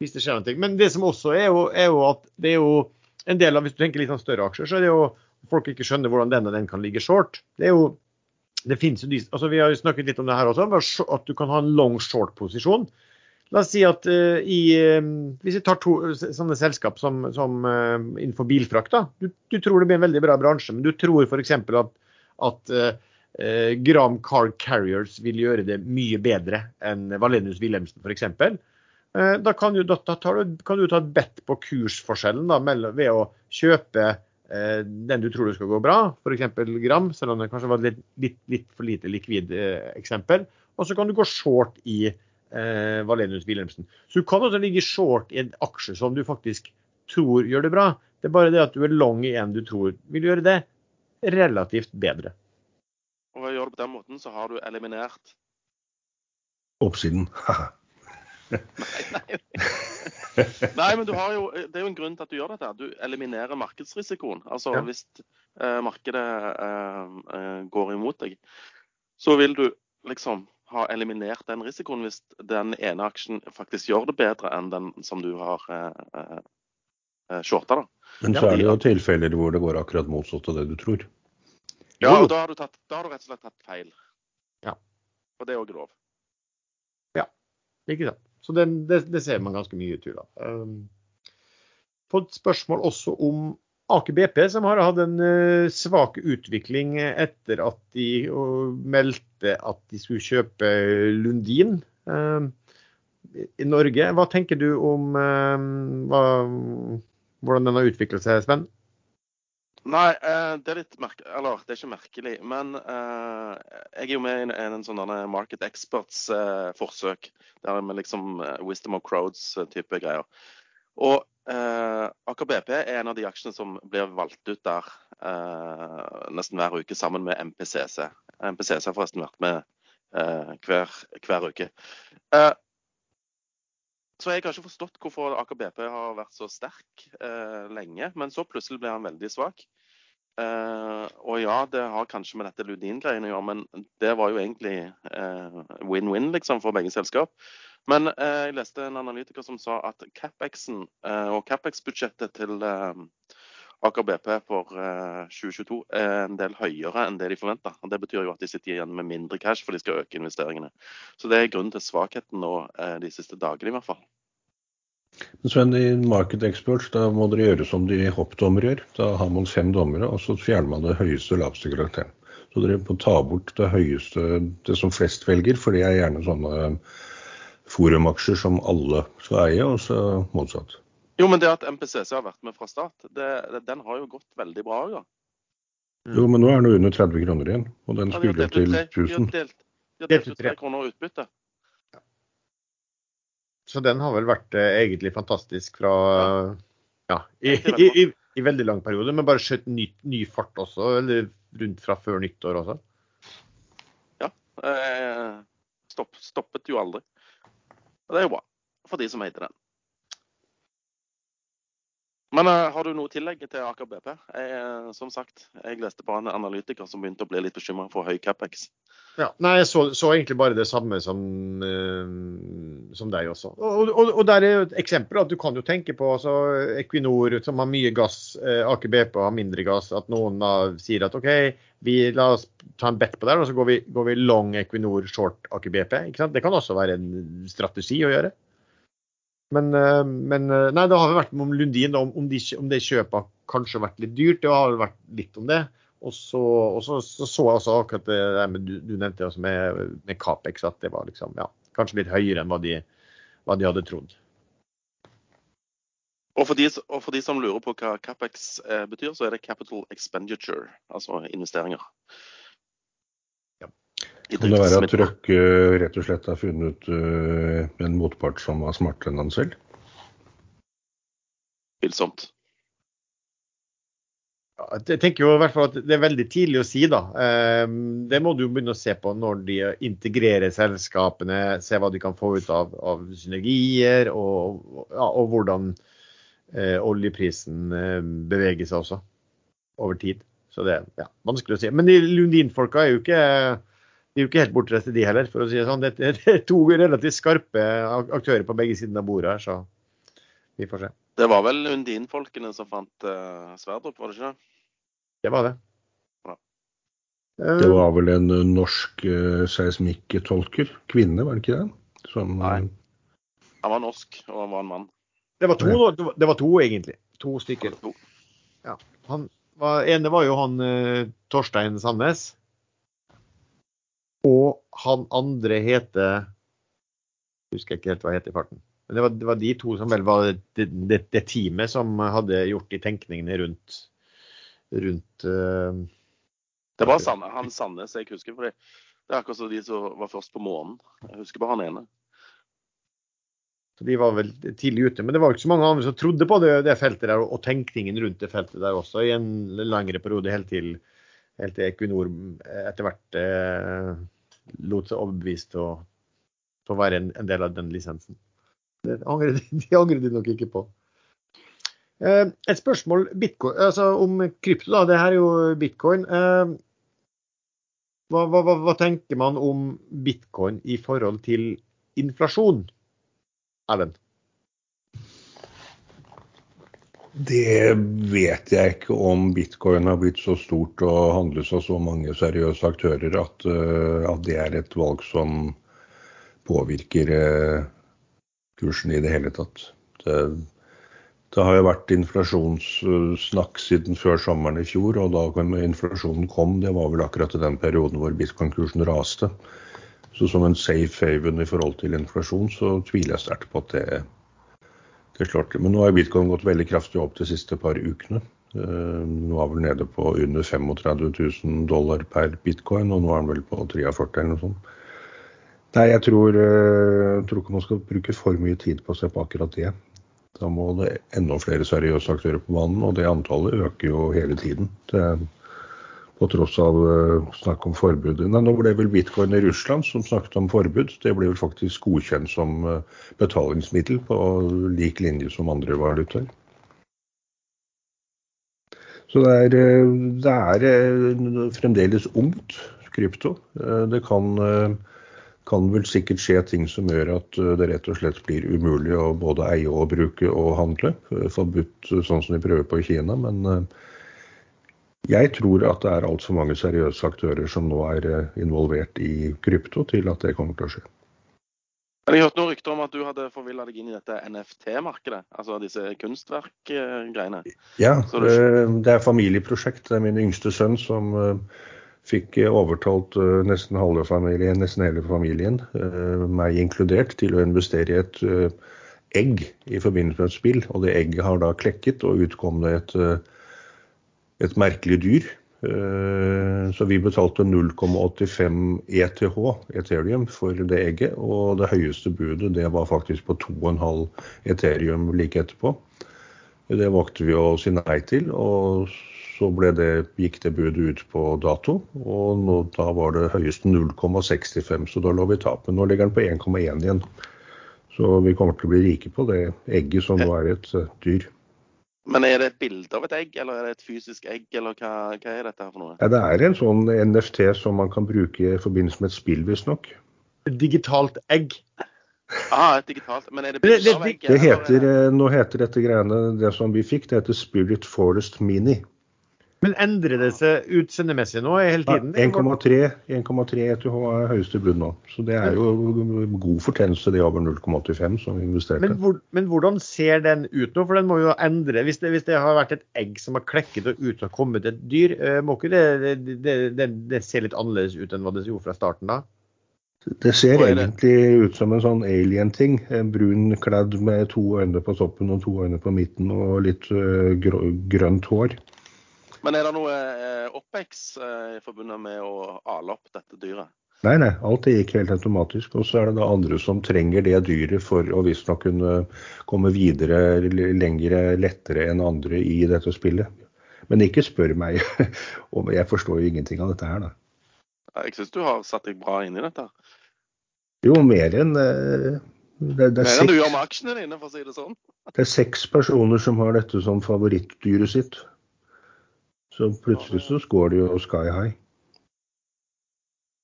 hvis det skjer noe. Men det som også er jo, er jo at det er jo en del av, hvis du tenker litt sånn større aksjer, så er det jo folk ikke skjønner hvordan den og den kan ligge short. Det er jo det jo de, altså Vi har jo snakket litt om det her også, at du kan ha en long short-posisjon. La oss si at uh, i, uh, Hvis vi tar to sånne selskap som, som uh, innenfor bilfrakt. da, du, du tror det blir en veldig bra bransje, men du tror f.eks. at, at Gram Car Carriers vil gjøre det mye bedre enn Valenius Wilhelmsen f.eks. Eh, da kan du, da, da tar du, kan du ta et bet på kursforskjellen da, mellom, ved å kjøpe eh, den du tror det skal gå bra, f.eks. Gram, selv om det kanskje var et litt, litt, litt for lite likvid eh, eksempel. Og så kan du gå short i eh, Valenius Wilhelmsen. Så du kan også ligge short i en aksje som du faktisk tror gjør det bra. Det er bare det at du er long i en du tror vil gjøre det relativt bedre. Og ved å gjøre det på den måten, så har du eliminert Oppsiden. Nei, nei. Nei, men du har jo, det er jo en grunn til at du gjør dette. Du eliminerer markedsrisikoen. Altså Ja. hvis eh, markedet eh, eh, går imot deg, så vil du liksom ha eliminert den risikoen hvis den ene aksjen faktisk gjør det bedre enn den som du har eh, eh, eh, shorta. da. Men så er det ja. jo tilfeller hvor det går akkurat motsatt av det du tror. Ja, og da har du, tatt, da har du rett og slett tatt feil. Ja. Og det er òg lov. Ikke sant? Så det, det, det ser man ganske mye ut da. Um, fått spørsmål også om Aker BP, som har hatt en eh, svak utvikling etter at de meldte at de skulle kjøpe Lundin um, i Norge. Hva tenker du om um, hva, hvordan den har utviklet seg, Sven? Nei, eh, det er litt merkelig Eller, det er ikke merkelig. Men uh, jeg er jo med i en, en sånn Market Experts-forsøk. der med liksom uh, Wisdom of Crowds-type greier. Og eh, Aker BP er en av de aksjene som blir valgt ut der eh, nesten hver uke sammen med MPCC. MPCC har forresten vært med eh, hver, hver uke. Eh, så jeg har ikke forstått hvorfor Aker BP har vært så sterk eh, lenge, men så plutselig ble han veldig svak. Eh, og ja, det har kanskje med dette Ludin-greiene å gjøre, men det var jo egentlig eh, win-win liksom for begge selskap. Men eh, jeg leste en analytiker som sa at CapEx-en eh, og CapEx-budsjettet til eh, Aker BP for eh, 2022 er en del høyere enn det de forventa. Det betyr jo at de sitter igjen med mindre cash, for de skal øke investeringene. Så det er grunnen til svakheten nå eh, de siste dagene, i hvert fall. Men Sven, i Market Experts da må dere gjøre som de hoppdommere gjør. Da har man fem dommere, og så fjerner man det høyeste og laveste karakteren. Så dere må ta bort det høyeste, det som flest velger, for det er gjerne sånne forumaksjer som alle skal eie, og så motsatt. Jo, men det at MPCC har vært med fra start, det, det, den har jo gått veldig bra. Ja. Jo, men nå er den under 30 kroner igjen, og den Ja, skulle ja, til 1000. de har 1000. delt, de har Delt delt ut ut tre tre. kroner utbytte. Så den har vel vært eh, egentlig fantastisk fra ja, i, i, i, i veldig lang periode, men bare skjøt ny, ny fart også, eller rundt fra før nyttår også. Eh, stopp, stoppet jo aldri. Og det er jo bra for de som heter den. Men uh, har du noe tillegg til Aker BP? Jeg, uh, som sagt, jeg leste på en analytiker som begynte å bli litt bekymra for høy capex. Ja, nei, jeg så, så egentlig bare det samme som, uh, som deg også. Og, og, og der er jo et eksempel at du kan jo tenke på altså, Equinor som har mye gass, Aker BP har mindre gass. At noen sier at OK, vi la oss ta en bet på det, og så går vi, går vi long Equinor, short Aker BP. Det kan også være en strategi å gjøre. Men, eh, men eh, nei, det har jo vært om Lundin, om, om, de, om det kjøpet har kanskje vært litt dyrt. Det har vært litt om det. Og så, og så, så, så jeg også akkurat det der med, du, du nevnte også med, med Capex, at det var liksom, ja, kanskje litt høyere enn hva de, hva de hadde trodd. Og for, de, og for de som lurer på hva capex eh, betyr, så er det capital expenditure, altså investeringer. Kan det være at. Røkke rett og slett har funnet øh, en motpart som var smartere enn han selv? Tvilsomt. Jeg tenker jo i hvert fall at Det er veldig tidlig å si. da. Eh, Det må du begynne å se på når de integrerer selskapene, se hva de kan få ut av, av synergier, og, ja, og hvordan eh, oljeprisen eh, beveger seg også over tid. Så det er ja, vanskelig å si. Men de Lundin-folka er jo ikke de er jo ikke helt bortreiste, de heller. for å si Det sånn. Det er to relativt skarpe aktører på begge sider av bordet her, så vi får se. Det var vel Undin-folkene som fant uh, Sverdrup, var det ikke det? Det var det. Ja. Eh, Det var vel en eh, norsk uh, seismikktolker, kvinne, var det ikke det? Som, Nei. Han var norsk, og han var en mann. Det var to. Det var- det var to egentlig. To stykker. To. Han var, ene var jo han uh, Torstein Sandnes. Og han andre heter Husker jeg ikke helt hva han heter i farten. Men det var, det var de to som vel var det, det, det teamet som hadde gjort de tenkningene rundt, rundt uh, Det var Sanne, han Sandnes jeg husker. For det, er akkurat som de som var først på månen. Jeg husker bare han ene. Så de var vel tidlig ute. Men det var ikke så mange andre som trodde på det, det feltet der, og tenkningen rundt det feltet der også, i en lengre periode, helt til, helt til Equinor etter hvert eh, lot seg overbevist til å, til å være en, en del av den lisensen. Det angrer, de- de angrer de nok ikke på. Eh, et spørsmål bitcoin, altså om krypto. da, Det her er jo bitcoin. Eh, hva, hva, hva tenker man om bitcoin i forhold til inflasjon? Erlend? Det vet jeg ikke om bitcoin har blitt så stort og handles av så mange seriøse aktører at, eh, at det er et valg som påvirker eh, kursen i det hele tatt. Det, det har jo vært inflasjonssnakk siden før sommeren i fjor, og da inflasjonen kom, det var vel akkurat i den perioden hvor bitcoin-kursen raste. Så som en safe haven i forhold til inflasjon, så tviler jeg sterkt på at det, det slår til. Men nå har bitcoin gått veldig kraftig opp de siste par ukene. Eh, Nå er vel nede på under 35 000 dollar per bitcoin, og nå er den vel på 43 eller noe sånt. Nei, jeg tror, eh, jeg tror ikke man skal bruke for mye tid på å se på akkurat det. Da må det enda flere seriøse aktører på banen, og det antallet øker jo hele tiden. Det, på tross av uh, snakk om forbudet. Nei, nå ble vel bitcoin i Russland som snakket om forbud. Det ble vel faktisk godkjent som uh, betalingsmiddel på lik linje som andre valutaer. Så det er, eh, det er fremdeles ungt, krypto. Det kan, kan vel sikkert skje ting som gjør at det rett og slett blir umulig å både eie og bruke og handle. Forbudt sånn som de prøver på i Kina. Men jeg tror at det er altfor mange seriøse aktører som nå er eh, involvert i krypto til at det kommer til å skje. Men jeg hørte noen rykter om at du hadde forvilla deg inn i dette NFT-markedet. Altså disse kunstverkgreiene. Ja, det- eh, det er familieprosjekt. Det er min yngste sønn som eh, fikk overtalt nesten familien, nesten hele familien, meg inkludert, til å investere i et egg i forbindelse med et spill. Og det egget har da klekket, og utkom det et, et merkelig dyr. Eh, Så vi betalte 0,85 ETH, Ethereum, for det egget. Og det høyeste budet det var faktisk på 2,5 Ethereum like etterpå. Det valgte vi å si nei til, og så det, gikk det budet ut på dato. Og nå, da var det høyeste 0,65, så da lå vi i tap. Men nå ligger den på 1,1 igjen. Så vi kommer til å bli rike på det egget som nå er et eh, dyr. Men er det et bilde av et egg, eller er det et fysisk egg, eller hva, hva er dette her for noe? Ja, det er en sånn NFT som man kan bruke i forbindelse med et spill, visstnok. Digitalt egg. Ah, et digitalt. Men er det bilde av det- egg? Det er heter, eh, nå heter dette greiene, det som vi fikk, det heter Spirit Forest Mini. Men endrer det seg utseendemessig nå hele tiden? 1,3 1,3 ETH er høyeste brudd nå. Så det er jo god fortjeneste, det over 0,85 som vi investerte. Men, hvor, men hvordan ser den ut nå? For den må jo endre. Hvis det, hvis det har vært et egg som har klekket og ut og kommet et dyr, eh, må ikke det, det, det, se litt annerledes ut enn hva det gjorde fra starten da? Det ser er egentlig ut som en sånn alien-ting. En Brun kledd med to øyne på toppen og to øyne på midten og litt øh, grønt hår. Men er det noe eh, OPEX i forbundet med å ale opp dette dyret? Nei, nei, alt det gikk helt automatisk. Og så er det da andre som trenger det dyret for å visstnok kunne komme videre lengre lettere enn andre i dette spillet. Men ikke spør meg om Jeg forstår jo ingenting av dette her, da. Jeg syns du har satt deg bra inn i dette. Jo, mer enn uh, det, det, er Mer enn du gjør med aksjene dine, for å si det sånn. Det er seks personer som har dette som favorittdyret sitt. Så plutselig så går det jo sky high.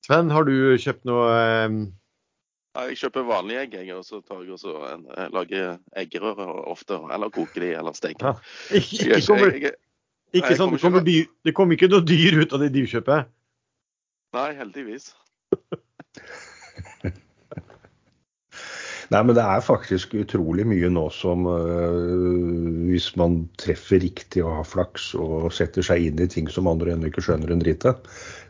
Sven, har du kjøpt noe um... Jeg kjøper vanlige egg, jeg, og så tar jeg også en, jeg lager eggerøre ofte. Eller koker de, eller steker. Ja. Ikke, ikke, kommer, ikke sånn, det, kommer dyr, det kommer ikke noe dyr ut av det dyrkjøpet? Nei, heldigvis. Nei, men det er faktisk utrolig mye nå som øh, Hvis man treffer riktig og har flaks og setter seg inn i ting som andre ennå ikke skjønner en dritt av,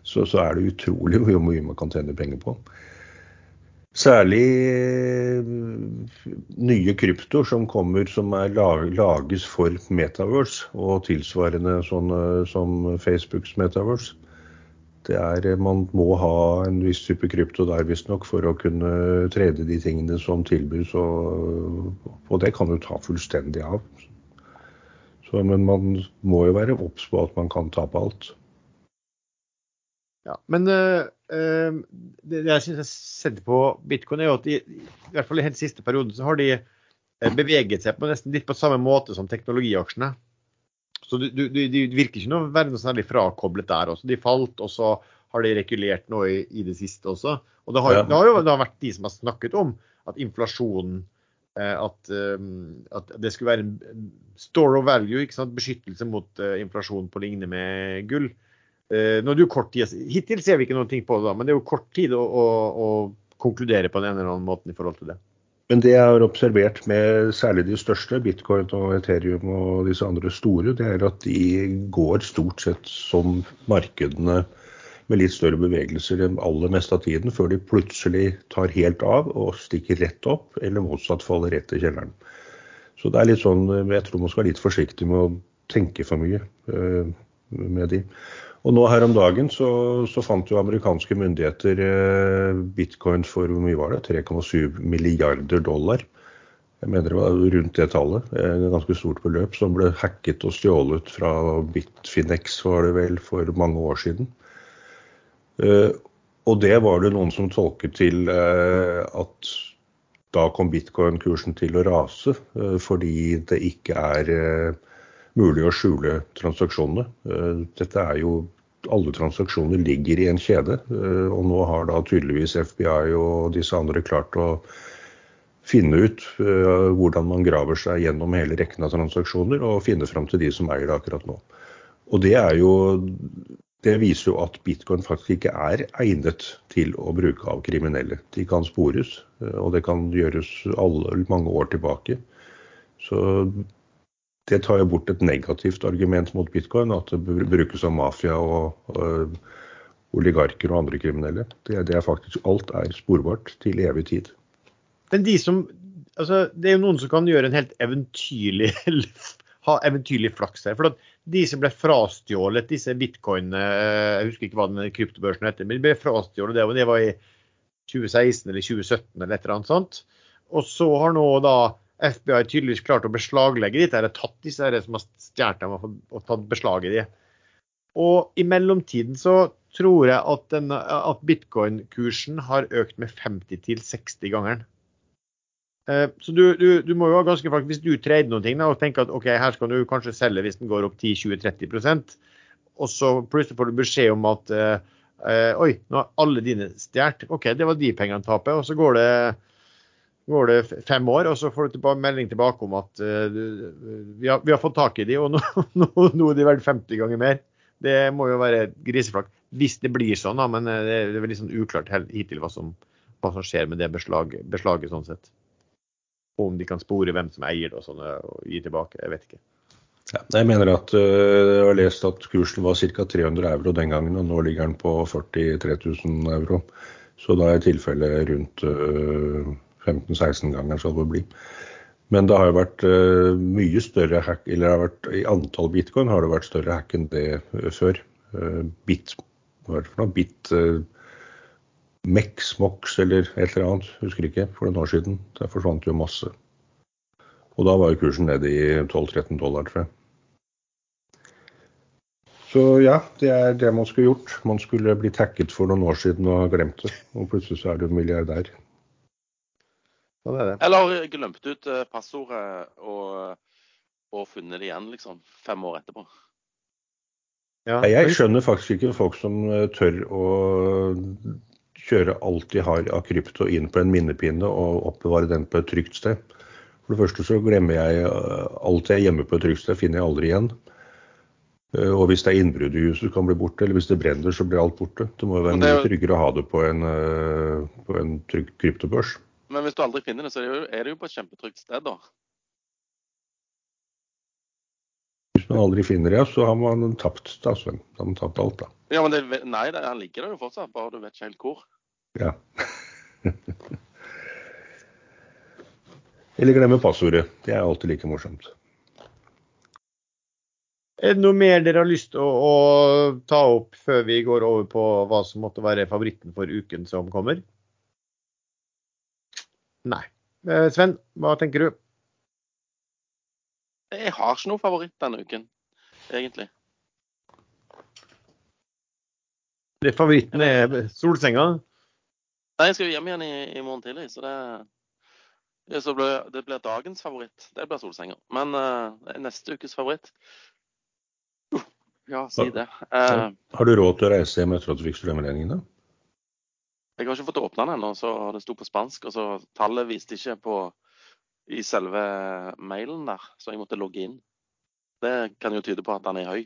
så, så, er det utrolig mye, mye man kan tjene penger på. Særlig øh, nye kryptoer som kommer som er lages for Metaverse, og tilsvarende sånn som Facebooks Metaverse. Det er, eh, man må ha en viss type krypto der visstnok for å kunne trede de tingene som tilbys. Og, og det kan du ta fullstendig av. Så, men man må jo være obs på at man kan tape alt. Ja, Men øh, uh, det jeg syns jeg setter på bitcoin, er jo at de, i hvert fall i helt siste perioden så har de beveget seg på nesten litt på samme måte som teknologiaksjene. Så du, du, de virker ikke noe være noe særlig frakoblet der også. De falt, og så har de rekulert noe i, i, det siste også. Og det har, ja. det har jo det har vært de som har snakket om at inflasjonen eh, at, um, at, det skulle være en store of value, ikke sant? beskyttelse mot uh, inflasjon på lignende med gull. Nå er det jo kort tid, Hittil ser vi ikke noe på det, da, men det er jo kort tid å, å, å konkludere på den ene eller annen måten i forhold til det. Men det jeg har observert med særlig de største, bitcoin og Ethereum og disse andre store, det er at de går stort sett som markedene med litt større bevegelser enn aller meste av tiden, før de plutselig tar helt av og stikker rett opp, eller motsatt faller rett i kjelleren. Så det er litt sånn, jeg tror man skal være litt forsiktig med å tenke for mye uh, med de. Og nå her om dagen så, så fant jo amerikanske myndigheter eh, bitcoin for hvor mye var det? 3,7 milliarder dollar. Jeg mener det var rundt det tallet. Et ganske stort beløp som ble hacket og stjålet fra Bitfinex var det vel for mange år siden. Eh, og det var det noen som tolket til eh, at da kom bitcoin-kursen til å rase, eh, fordi det ikke er eh, mulig å skjule transaksjonene. Eh, dette er jo alle transaksjoner ligger i en kjede. Eh, og nå har da tydeligvis FBI og disse andre klart å finne ut uh, hvordan man graver seg gjennom hele rekken av transaksjoner og finne fram til de som eier det akkurat nå. Og det er jo det viser jo at bitcoin faktisk ikke er egnet til å bruke av kriminelle. De kan spores, og det kan gjøres alle, mange år tilbake. Så det tar jo bort et negativt argument mot bitcoin, at det brukes av mafia og, og oligarker og andre kriminelle. Det, det, er faktisk Alt er sporbart til evig tid. Men de som altså, Det er jo noen som kan gjøre en helt eventyrlig ha eventyrlig flaks her. For at de som ble frastjålet disse bitcoinene, jeg husker ikke hva den kryptobørsen heter, men de ble frastjålet det, det var i 2016 eller 2017 eller et eller annet sånt. Og så har nå da FBI har tydeligvis klart å beslaglegge dette, eller tatt disse her som har stjålet dem og tatt beslag i de. Og i mellomtiden så tror jeg at, at bitcoin-kursen har økt med 50-60 ganger. Eh, så du, du, du, må jo ha ganske faktisk, Hvis du trader noen ting da, og tenker at ok, her skal du kanskje selge hvis den går opp 10-20-30% og så plutselig får du beskjed om at uh, oi, nå har alle dine stjålet. OK, det var de pengene taper. Og så går det går det fem år, og så får du tilbake, melding tilbake om at uh, vi, har, vi, har, fått tak i de, og nå, nå, nå er de verdt 50 ganger mer. Det må jo være griseflak. Hvis det blir sånn, da, men eh, det er veldig sånn uklart hittil hva som, hva som skjer med det beslaget, beslaget. sånn sett. Og om de kan spore hvem som eier det og sånne, og gi tilbake. Jeg vet ikke. Ja, jeg mener at uh, jeg har lest at kursen var ca. 300 euro den gangen, og nå ligger den på 43 000 euro. Så da er tilfellet rundt uh, 15-16 ganger skal det bli. Men det har jo vært uh, mye større hack, eller det vært, i antall bitcoin har det vært større hack enn det uh, før. Uh, bit, hva er det for noe? Bit Mex, Mox eller et eller annet, husker ikke, for noen år siden. Der forsvant jo masse. Og da var jo kursen nede i 12-13 dollar, tror jeg. Så ja, det er det man skulle gjort. Man skulle blitt hacket for noen år siden og ha glemt det. Og plutselig så er du milliardær. Sånn er. Eller glemt ut eh, passordet og, og funnet det igjen, liksom. Fem år etterpå. Ja. Jeg skjønner faktisk ikke folk som eh, tør å kjøre alt de har av krypto inn på en minnepinne og oppbevare den på et trygt sted. For det første så glemmer jeg eh, alt jeg gjemmer på et trygt sted, finner jeg aldri igjen. Eh, Og hvis det er innbrudd i huset, kan bli borte. Eller hvis det brenner, så blir alt borte. Det må jo være mye tryggere å ha det på en, eh, på en trygg kryptobørs. Men hvis du aldri finner det, så er det jo, er det jo på et kjempetrygt sted, da. Hvis man aldri finner det, så har man tapt, da, Sven. Da har man tapt alt, da. Ja, men det, nei, det, han ligger der jo fortsatt, bare du vet ikke helt hvor. Ja. Eller glemme passordet. Det er alltid like morsomt. Er det noe mer dere har lyst til å, å ta opp før vi går over på hva som måtte være favoritten for uken som kommer? Nei. Eh, Sven, hva tenker du? Jeg har ikke noe favoritt denne uken, egentlig. Det Favoritten er solsenga. Nei, jeg skal jo hjem igjen i, i morgen tidlig, så det, så blir, det blir dagens favoritt. Det blir solsenga. Men uh, neste ukes favoritt uh, Ja, si det. Eh, Har du råd til å reise hjem etter at du fikk strømregningen, da? Jeg har ikke fått åpna den ennå, så det sto på spansk. Og så tallet viste ikke på i selve mailen der, så jeg måtte logge inn. Det kan jo tyde på at den er høy.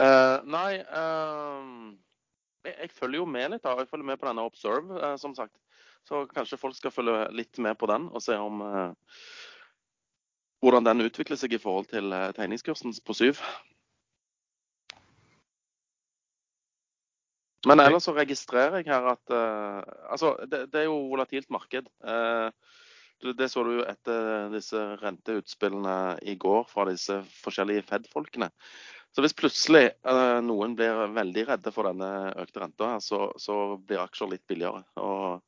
Uh, nei uh, jeg, jeg følger jo med litt. da, Jeg følger med på denne Observe, uh, som sagt. Så kanskje folk skal følge litt med på den og se om hvordan den utvikler seg i forhold til tegningskursen på syv. Men ellers så registrerer jeg her at uh, Altså, det, det er jo volatilt marked. Uh, det, det så du jo etter disse renteutspillene i går fra disse forskjellige Fed-folkene. Så hvis plutselig uh, noen blir veldig redde for denne økte renta, her, så, så blir aksjer litt billigere. Og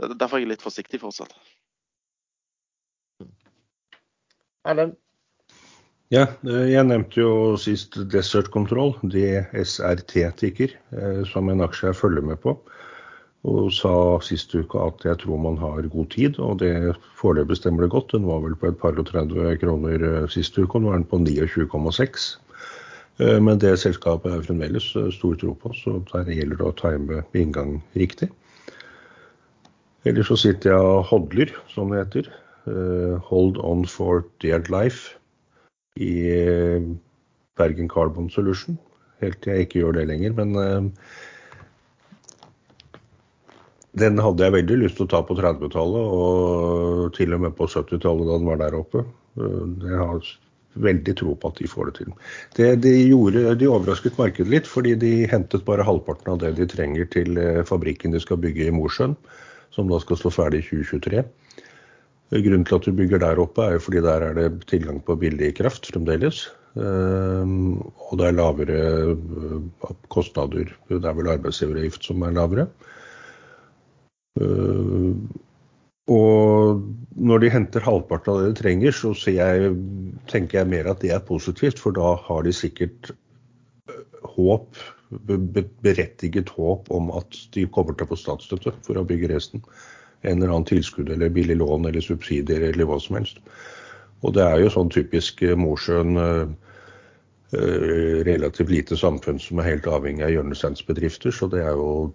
det, Derfor er jeg litt forsiktig fortsatt. Erlend? Ja, eh, jeg nevnte jo sist Desert Control, DSRT-tikker, eh, som en aksje jeg følger med på. Og sa sist uke at jeg tror man har god tid, og det foreløpig stemmer det godt. Den var vel på et par og 30 kroner eh, sist uke, og nå er den på 29,6. Eh, Men det selskapet er fremdeles stor tro på, så der gjelder det å time inngang riktig. Ellers så sitter jeg og hodler, som det heter. Hold on for dear life i eh, Bergen Carbon Solution. Helt til jeg ikke gjør det lenger, men eh, den hadde jeg veldig lyst til å ta på 30-tallet, og til og med på 70-tallet da den var der oppe. Eh, Jeg har veldig tro på at de får det til. Det de gjorde, de overrasket markedet litt, fordi de hentet bare halvparten av det de trenger til fabrikken de skal bygge i Mosjøen, som da skal stå ferdig i 2023. Grunnen til at du bygger der oppe, er jo fordi der er det tilgang på billig kraft fremdeles. Ehm, og det er lavere eh, kostnader. Det er vel arbeidsgiveravgift som er lavere. Ehm, og når de henter halvparten av det de trenger, så jeg, tenker jeg mer at det er positivt, for da har de sikkert eh, håp, be- be- berettiget håp om at de kommer til å få statsstøtte for å bygge resten en eller annen tilskudd eller billig lån eller subsidier eller hva som helst. Og det er jo sånn typisk eh, Mosjøen eh, eh, relativt lite samfunn som er helt avhengig av hjørnesteinsbedrifter, så det er jo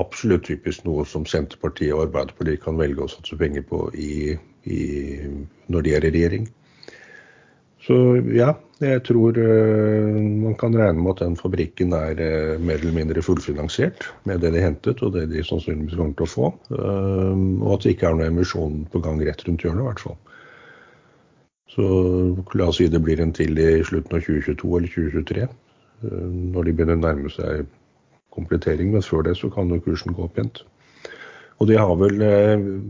absolutt typisk noe som Senterpartiet og Arbeiderpartiet kan velge å satse penger på i, i, når de er i regjering. Så ja, jeg tror eh, man kan regne med at den fabrikken er eh, mer eller mindre fullfinansiert med det de hentet og det de sannsynligvis kommer til å få. Eh, og at det ikke er noe emisjon på gang rett rundt hjørnet, i hvert fall. Så la oss si det blir en til i slutten av 2022 eller 2023, eh, når de begynner å nærme seg komplettering. Men før det så kan jo kursen gå opp igjen. Og de har vel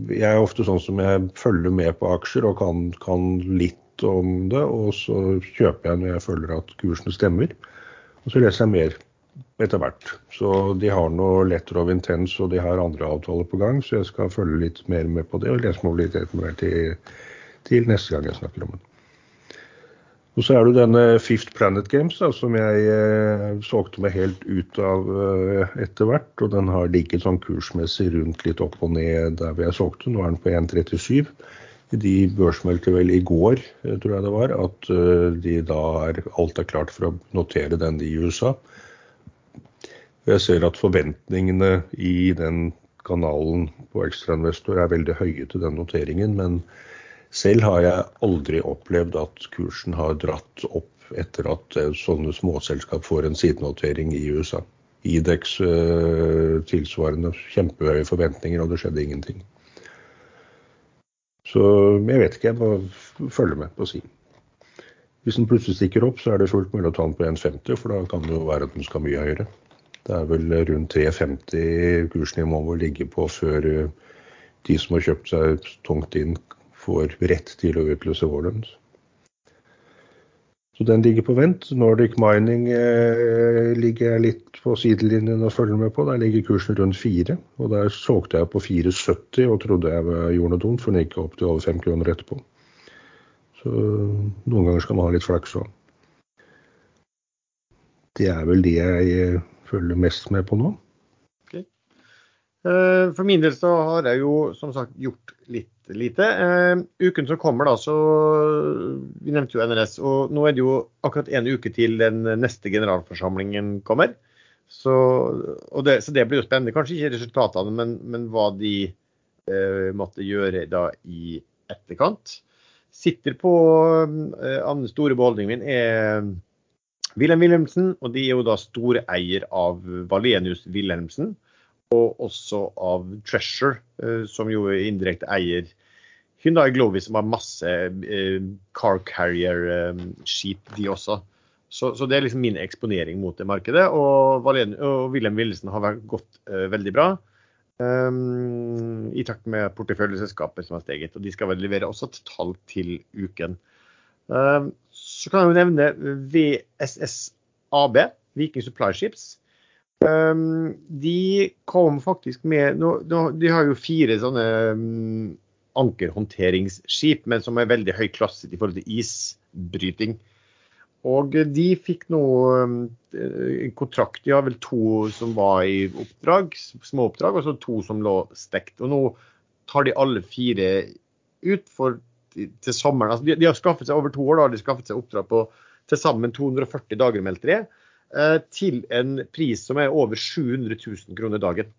Jeg er ofte sånn som jeg følger med på aksjer og kan, kan litt om det, og så kjøper jeg når jeg føler at kursene stemmer. Og så leser jeg mer etter hvert. Så de har noe Letter of Intense og de har andre avtaler på gang, så jeg skal følge litt mer med på det og lese mobiliteten mer til, til neste gang jeg snakker om det. Og så er det denne Fifth Planet Games da, som jeg eh, solgte meg helt ut av eh, etter hvert. Og den har ligget sånn kursmessig rundt litt opp og ned der hvor jeg solgte. Nå er den på 1,37. De børsmeldte vel i går, eh, tror jeg det var, at eh, de da er, alt er klart for å notere den i USA. Jeg ser at forventningene i den kanalen på Ekstrainvestor er veldig høye til den noteringen, men selv har jeg aldri opplevd at kursen har dratt opp etter at eh, sånne småselskap får en sidenotering i USA. Idex tilsvarende kjempehøye forventninger, og det skjedde ingenting. Så jeg vet ikke, jeg må følge med på å si. Hvis den plutselig stikker opp, så er det fullt mulig å ta den på 1,50, for da kan det jo være at den skal mye høyere. Det er vel rundt 3,50 kursnivået må ligge på før eh, de som har kjøpt seg tungt inn, får rett til å utløse warrants. Så den ligger på vent. Nordic Mining eh, ligger jeg litt på sidelinjen og følger med på. Der ligger kursen rundt 4. Og der solgte jeg på 4,70 og trodde jeg gjorde noe dumt, for den gikk opp til over 5 kroner etterpå. Så noen ganger skal man ha litt flaks òg. Det er vel det jeg eh, følger mest med på nå. Okay. Eh, for min del så har jeg jo som sagt gjort lite. Uh, uken som kommer, da, så Vi nevnte jo NRS. Og nå er det jo akkurat en uke til den neste generalforsamlingen kommer. Så, det, så det, blir jo spennende. Kanskje ikke resultatene, men, men hva de uh, måtte gjøre da i etterkant. Sitter på uh, andre store beholdningen min er Wilhelm Wilhelmsen, og de er jo da store eier av Valenius Wilhelmsen. Og også av Treasure, som jo indirekte eier Hyundai Glovi, som har masse car carrier-skip, de også. Så, så, det er liksom min eksponering mot det markedet. Og, Valen, og Wilhelm Willesen har gått uh, veldig bra. Um, I takt med porteføljeselskaper som har steget. Og de skal vel levere også et tall til uken. Um, så kan jeg jo nevne VSS AB, Viking Supply Ships. Um, de kom faktisk med De har jo fire sånne um, ankerhåndteringsskip, men som er veldig høy klasse i forhold til isbryting. Og de fikk nå um, kontrakt. De har vel to som var i oppdrag, små oppdrag, og så to som lå stekt. Og nå tar de alle fire ut for, til sommeren. Altså de, de, har skaffet seg over to år da, de har skaffet seg oppdrag på til sammen 240 dager, meldte de. Eh, til en pris som er over 700 000 kroner dagen.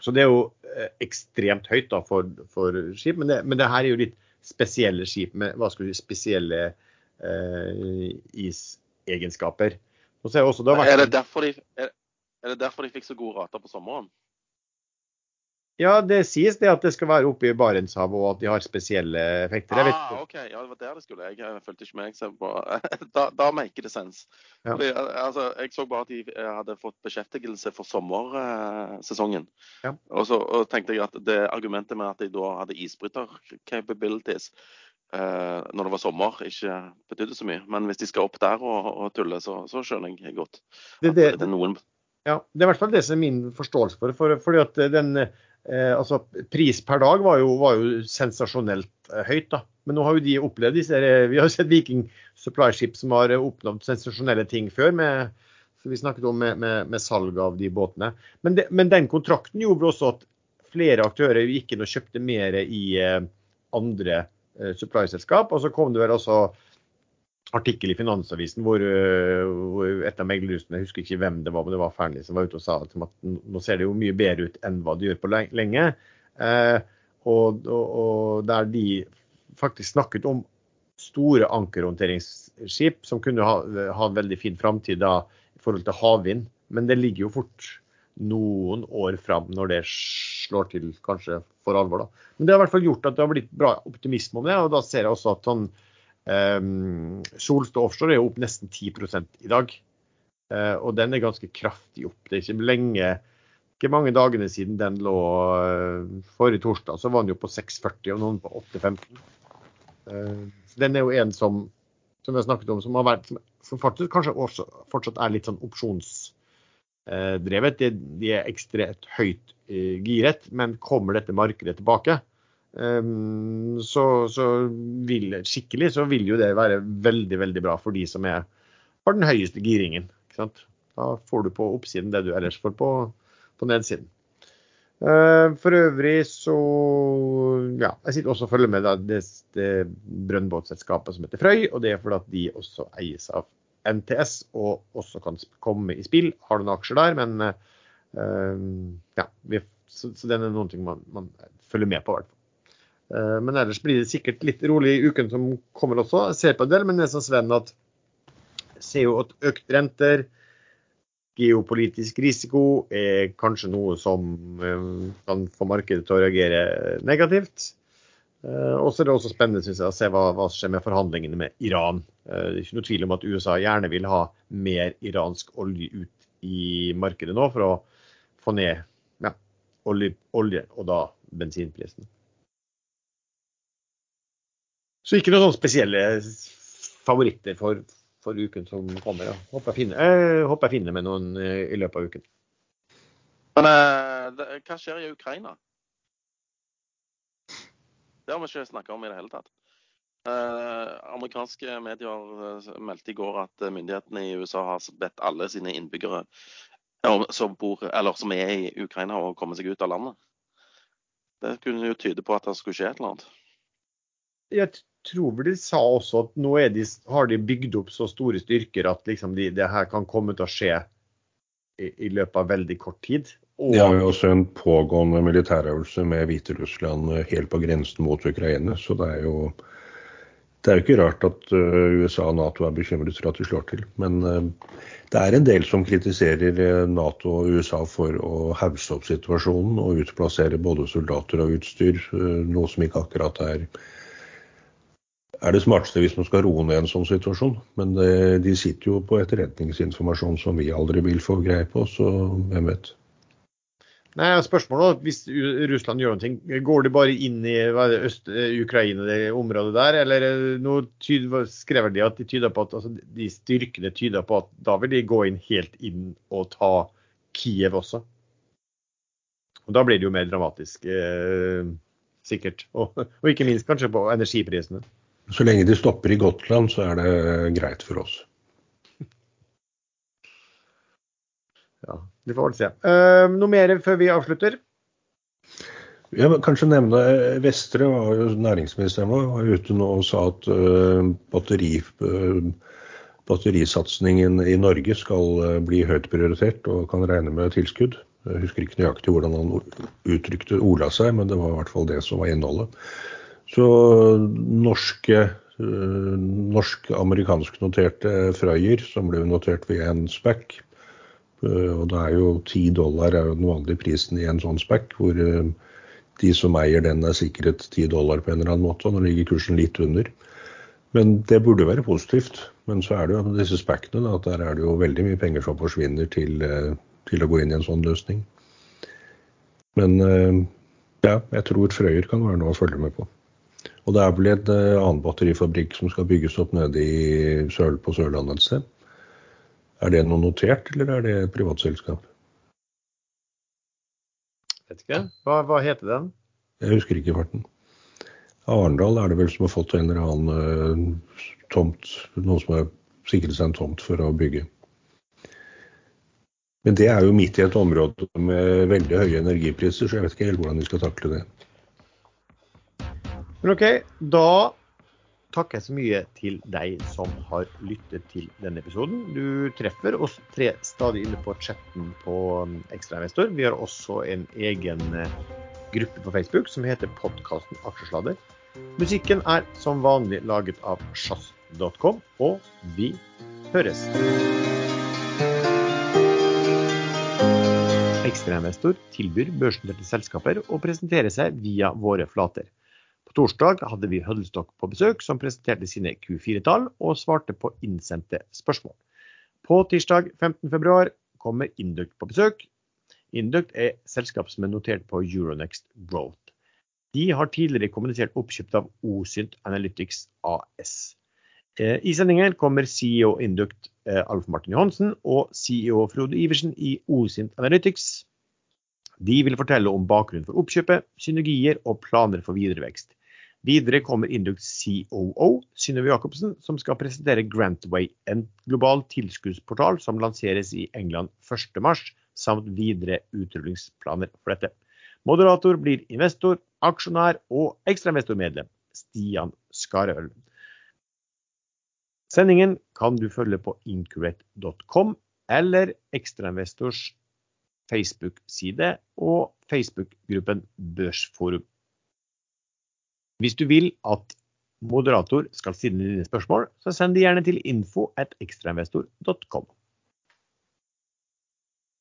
Så det er jo eh, ekstremt høyt da for, for skip, men det, men det, her er jo litt spesielle skip med hva skal du si, spesielle eh, isegenskaper. Er, er, det de, er, er det derfor de fikk så gode rater på sommeren? Ja, det sies det at det skal være oppe i Barentshavet og at de har spesielle effekter. Jeg ah, OK. Ja, det var der det skulle. Jeg, jeg fulgte ikke med. Da, da make det sense. Ja. Fordi, altså, jeg så bare at de eh, hadde fått beskjeftigelse for sommersesongen. Ja. Og så og tenkte jeg at det argumentet med at de da hadde isbryter-capabilities eh, når det var sommer, ikke betydde så mye. Men hvis de skal opp der og, og tulle, så, så, skjønner jeg godt. Det, det, det, er noen... ja, det er i hvert fall det som er min forståelse for det. For, fordi at den Eh, altså, Pris per dag var jo, var jo sensasjonelt eh, høyt. da. Men nå har jo de opplevd disse, eh, Vi har jo sett Viking Supply Ship som har oppnådd sensasjonelle ting før. med som vi snakket om med, med, med salg av de båtene. Men, de, men, den kontrakten gjorde også at flere aktører gikk inn og kjøpte mer i eh, andre eh, supply-selskap. Og så kom det vel også artikkel i Finansavisen hvor, øh, hvor et av meglerhusene, jeg husker ikke hvem det var, men det var Fearnley som var ute og sa at nå ser det jo mye bedre ut enn hva det gjør på lenge. Eh, og, og, og, der de faktisk snakket om store ankerhåndteringsskip som kunne ha, ha en veldig fin framtid i forhold til havvind. Men det ligger jo fort noen år fram når det slår til kanskje for alvor. Da. Men det har i hvert fall gjort at det har blitt bra optimisme om det. og da ser jeg også at sånn Solstad offshore er jo opp nesten 10 i dag. Uh, og den er ganske kraftig opp. Det er ikke lenge, ikke mange dagene siden den lå uh, Forrige torsdag så var den jo på 6,40 og noen på 8,15. Uh, så den er jo en som, som vi har snakket om, som, har vært, som, faktisk kanskje også, fortsatt er litt sånn opsjonsdrevet. De, de, er ekstremt høyt giret, men kommer dette markedet tilbake, så, så vil, skikkelig så vil jo det være veldig, veldig bra for de som er, har den høyeste giringen. Ikke sant? Da får du på oppsiden det du ellers får på, på nedsiden. Uh, for øvrig så ja, jeg sitter også og følger med det, det brønnbåtselskapet som heter Frøy. Og det er fordi at de også eies av NTS og også kan komme i spill. Har noen aksjer der, men uh, ja, vi, så, så den er noen ting man, man følger med på. hvert fall. Uh, men ellers blir det sikkert litt rolig i uken som kommer også. Jeg ser på en del, men det er som Sven at ser jo at økt renter, geopolitisk risiko er kanskje noe som uh, kan få markedet til å reagere negativt. Uh, og så er det også spennende synes jeg, å se hva, som skjer med forhandlingene med Iran. Det er ikke noe tvil om at USA gjerne vil ha mer iransk olje ut i markedet nå for å få ned ja, olje, olje, og da bensinprisen. Så ikke noen sånne spesielle favoritter for, for uken som kommer. Ja. Håper, jeg finner, jeg håper jeg finner med noen i løpet av uken. Men det, hva skjer i Ukraina? Det har vi ikke snakka om i det hele tatt. Eh, amerikanske medier meldte i går at myndighetene i USA har bedt alle sine innbyggere som, bor, eller som er i Ukraina, å komme seg ut av landet. Det kunne jo tyde på at det skulle skje et eller annet. Jeg tror vel de sa også at nå de, har de bygd opp så store styrker at liksom de, det her kan komme til å skje i, i løpet av veldig kort tid. De har jo også en pågående militærøvelse med Hviterussland helt på grensen mot Ukraina. Så det er jo det er jo ikke rart at USA og Nato er bekymret for at de slår til. Men det er en del som kritiserer Nato og USA for å hause opp situasjonen og utplassere både soldater og utstyr, noe som ikke akkurat er, er det smarteste hvis man skal roe ned en sånn situasjon. Men det, de sitter jo på etterretningsinformasjon som vi aldri vil få greie på, så hvem vet. Nei, spørsmålet Hvis Russland gjør noe, går de bare inn i Øst-Ukraina, det området der? Eller nå skrev de at de tyder på at altså, de styrkene tyder på at da vil de gå inn helt inn og ta Kiev også? Og Da blir det jo mer dramatisk, eh, sikkert. Og, og, ikke minst kanskje på energiprisene. Så lenge de stopper i Gotland, så er det greit for oss. Ja, vi får vel se. Uh, noe mer før vi avslutter? Ja, men kanskje nevne Vestre, var jo næringsministeren vår, var ute nå og sa at uh, batteri, uh, batterisatsingen i Norge skal bli høyt prioritert og kan regne med tilskudd. Jeg husker ikke nøyaktig hvordan han uttrykte ordla seg, men det var i hvert fall det som var innholdet. Så norske norsk-amerikansk noterte Frøyer, som ble notert ved en SPAC, Eh, og det er jo 10 dollar er jo den vanlige prisen i en sånn spekk, hvor eh, de som eier den er sikret 10 dollar på en eller annen måte. og Nå ligger kursen litt under. Men det burde være positivt. Men så er det jo disse spekkene, at der er det jo veldig mye penger som forsvinner til, eh, til å gå inn i en sånn løsning. Men ja, jeg tror Frøyer kan være noe å følge med på. Og det er vel en annen batterifabrikk som skal bygges opp nede i Sør på Sørlandet et sted. Er det noe notert, eller er det et privatselskap? Vet ikke. Hva, hva heter den? Jeg husker ikke farten. Arendal er det vel som har fått en eller annen uh, tomt, noen som har sikret seg en tomt for å bygge. Men det er jo midt i et område med veldig høye energipriser, så jeg vet ikke helt hvordan de skal takle det. Men OK, da takker jeg så mye til deg som har lyttet til denne episoden. Du treffer oss tre stadig inne på chatten på um, Ekstrainvestor. Vi har også en egen eh, gruppe på Facebook som heter podkasten Aksjesladder. Musikken er som vanlig laget av sjazz.com, og vi høres. Ekstrainvestor tilbyr børsnoterte selskaper og presenterer seg via våre flater torsdag hadde vi Huddlestock på besøk, som presenterte sine Q4-tall og svarte på innsendte spørsmål. På tirsdag 15.2 kommer Induct på besøk. Induct er selskap som er notert på Euronext Growth. De har tidligere kommunisert oppkjøpt av Osynt Analytics AS. Eh, I sendingen kommer CEO Induct eh, Alf Martin Johansen og CEO Frode Iversen i Osynt Analytics. De vil fortelle om bakgrunnen for oppkjøpet, synergier og planer for videre vekst. Videre kommer Indux COO Synnøve Jacobsen, som skal presentere Grantway, en global tilskuddsportal som lanseres i England 1.3, samt videre utrullingsplaner for dette. Moderator blir investor, aksjonær og ekstrainvestormedlem Stian Skarøl. Sendingen kan du følge på incorrect.com eller Ekstrainvestors Facebook-side og Facebook-gruppen Børsforum. Hvis du vil at moderator skal stille dine spørsmål, så send de gjerne til info at ekstrainvestor.com.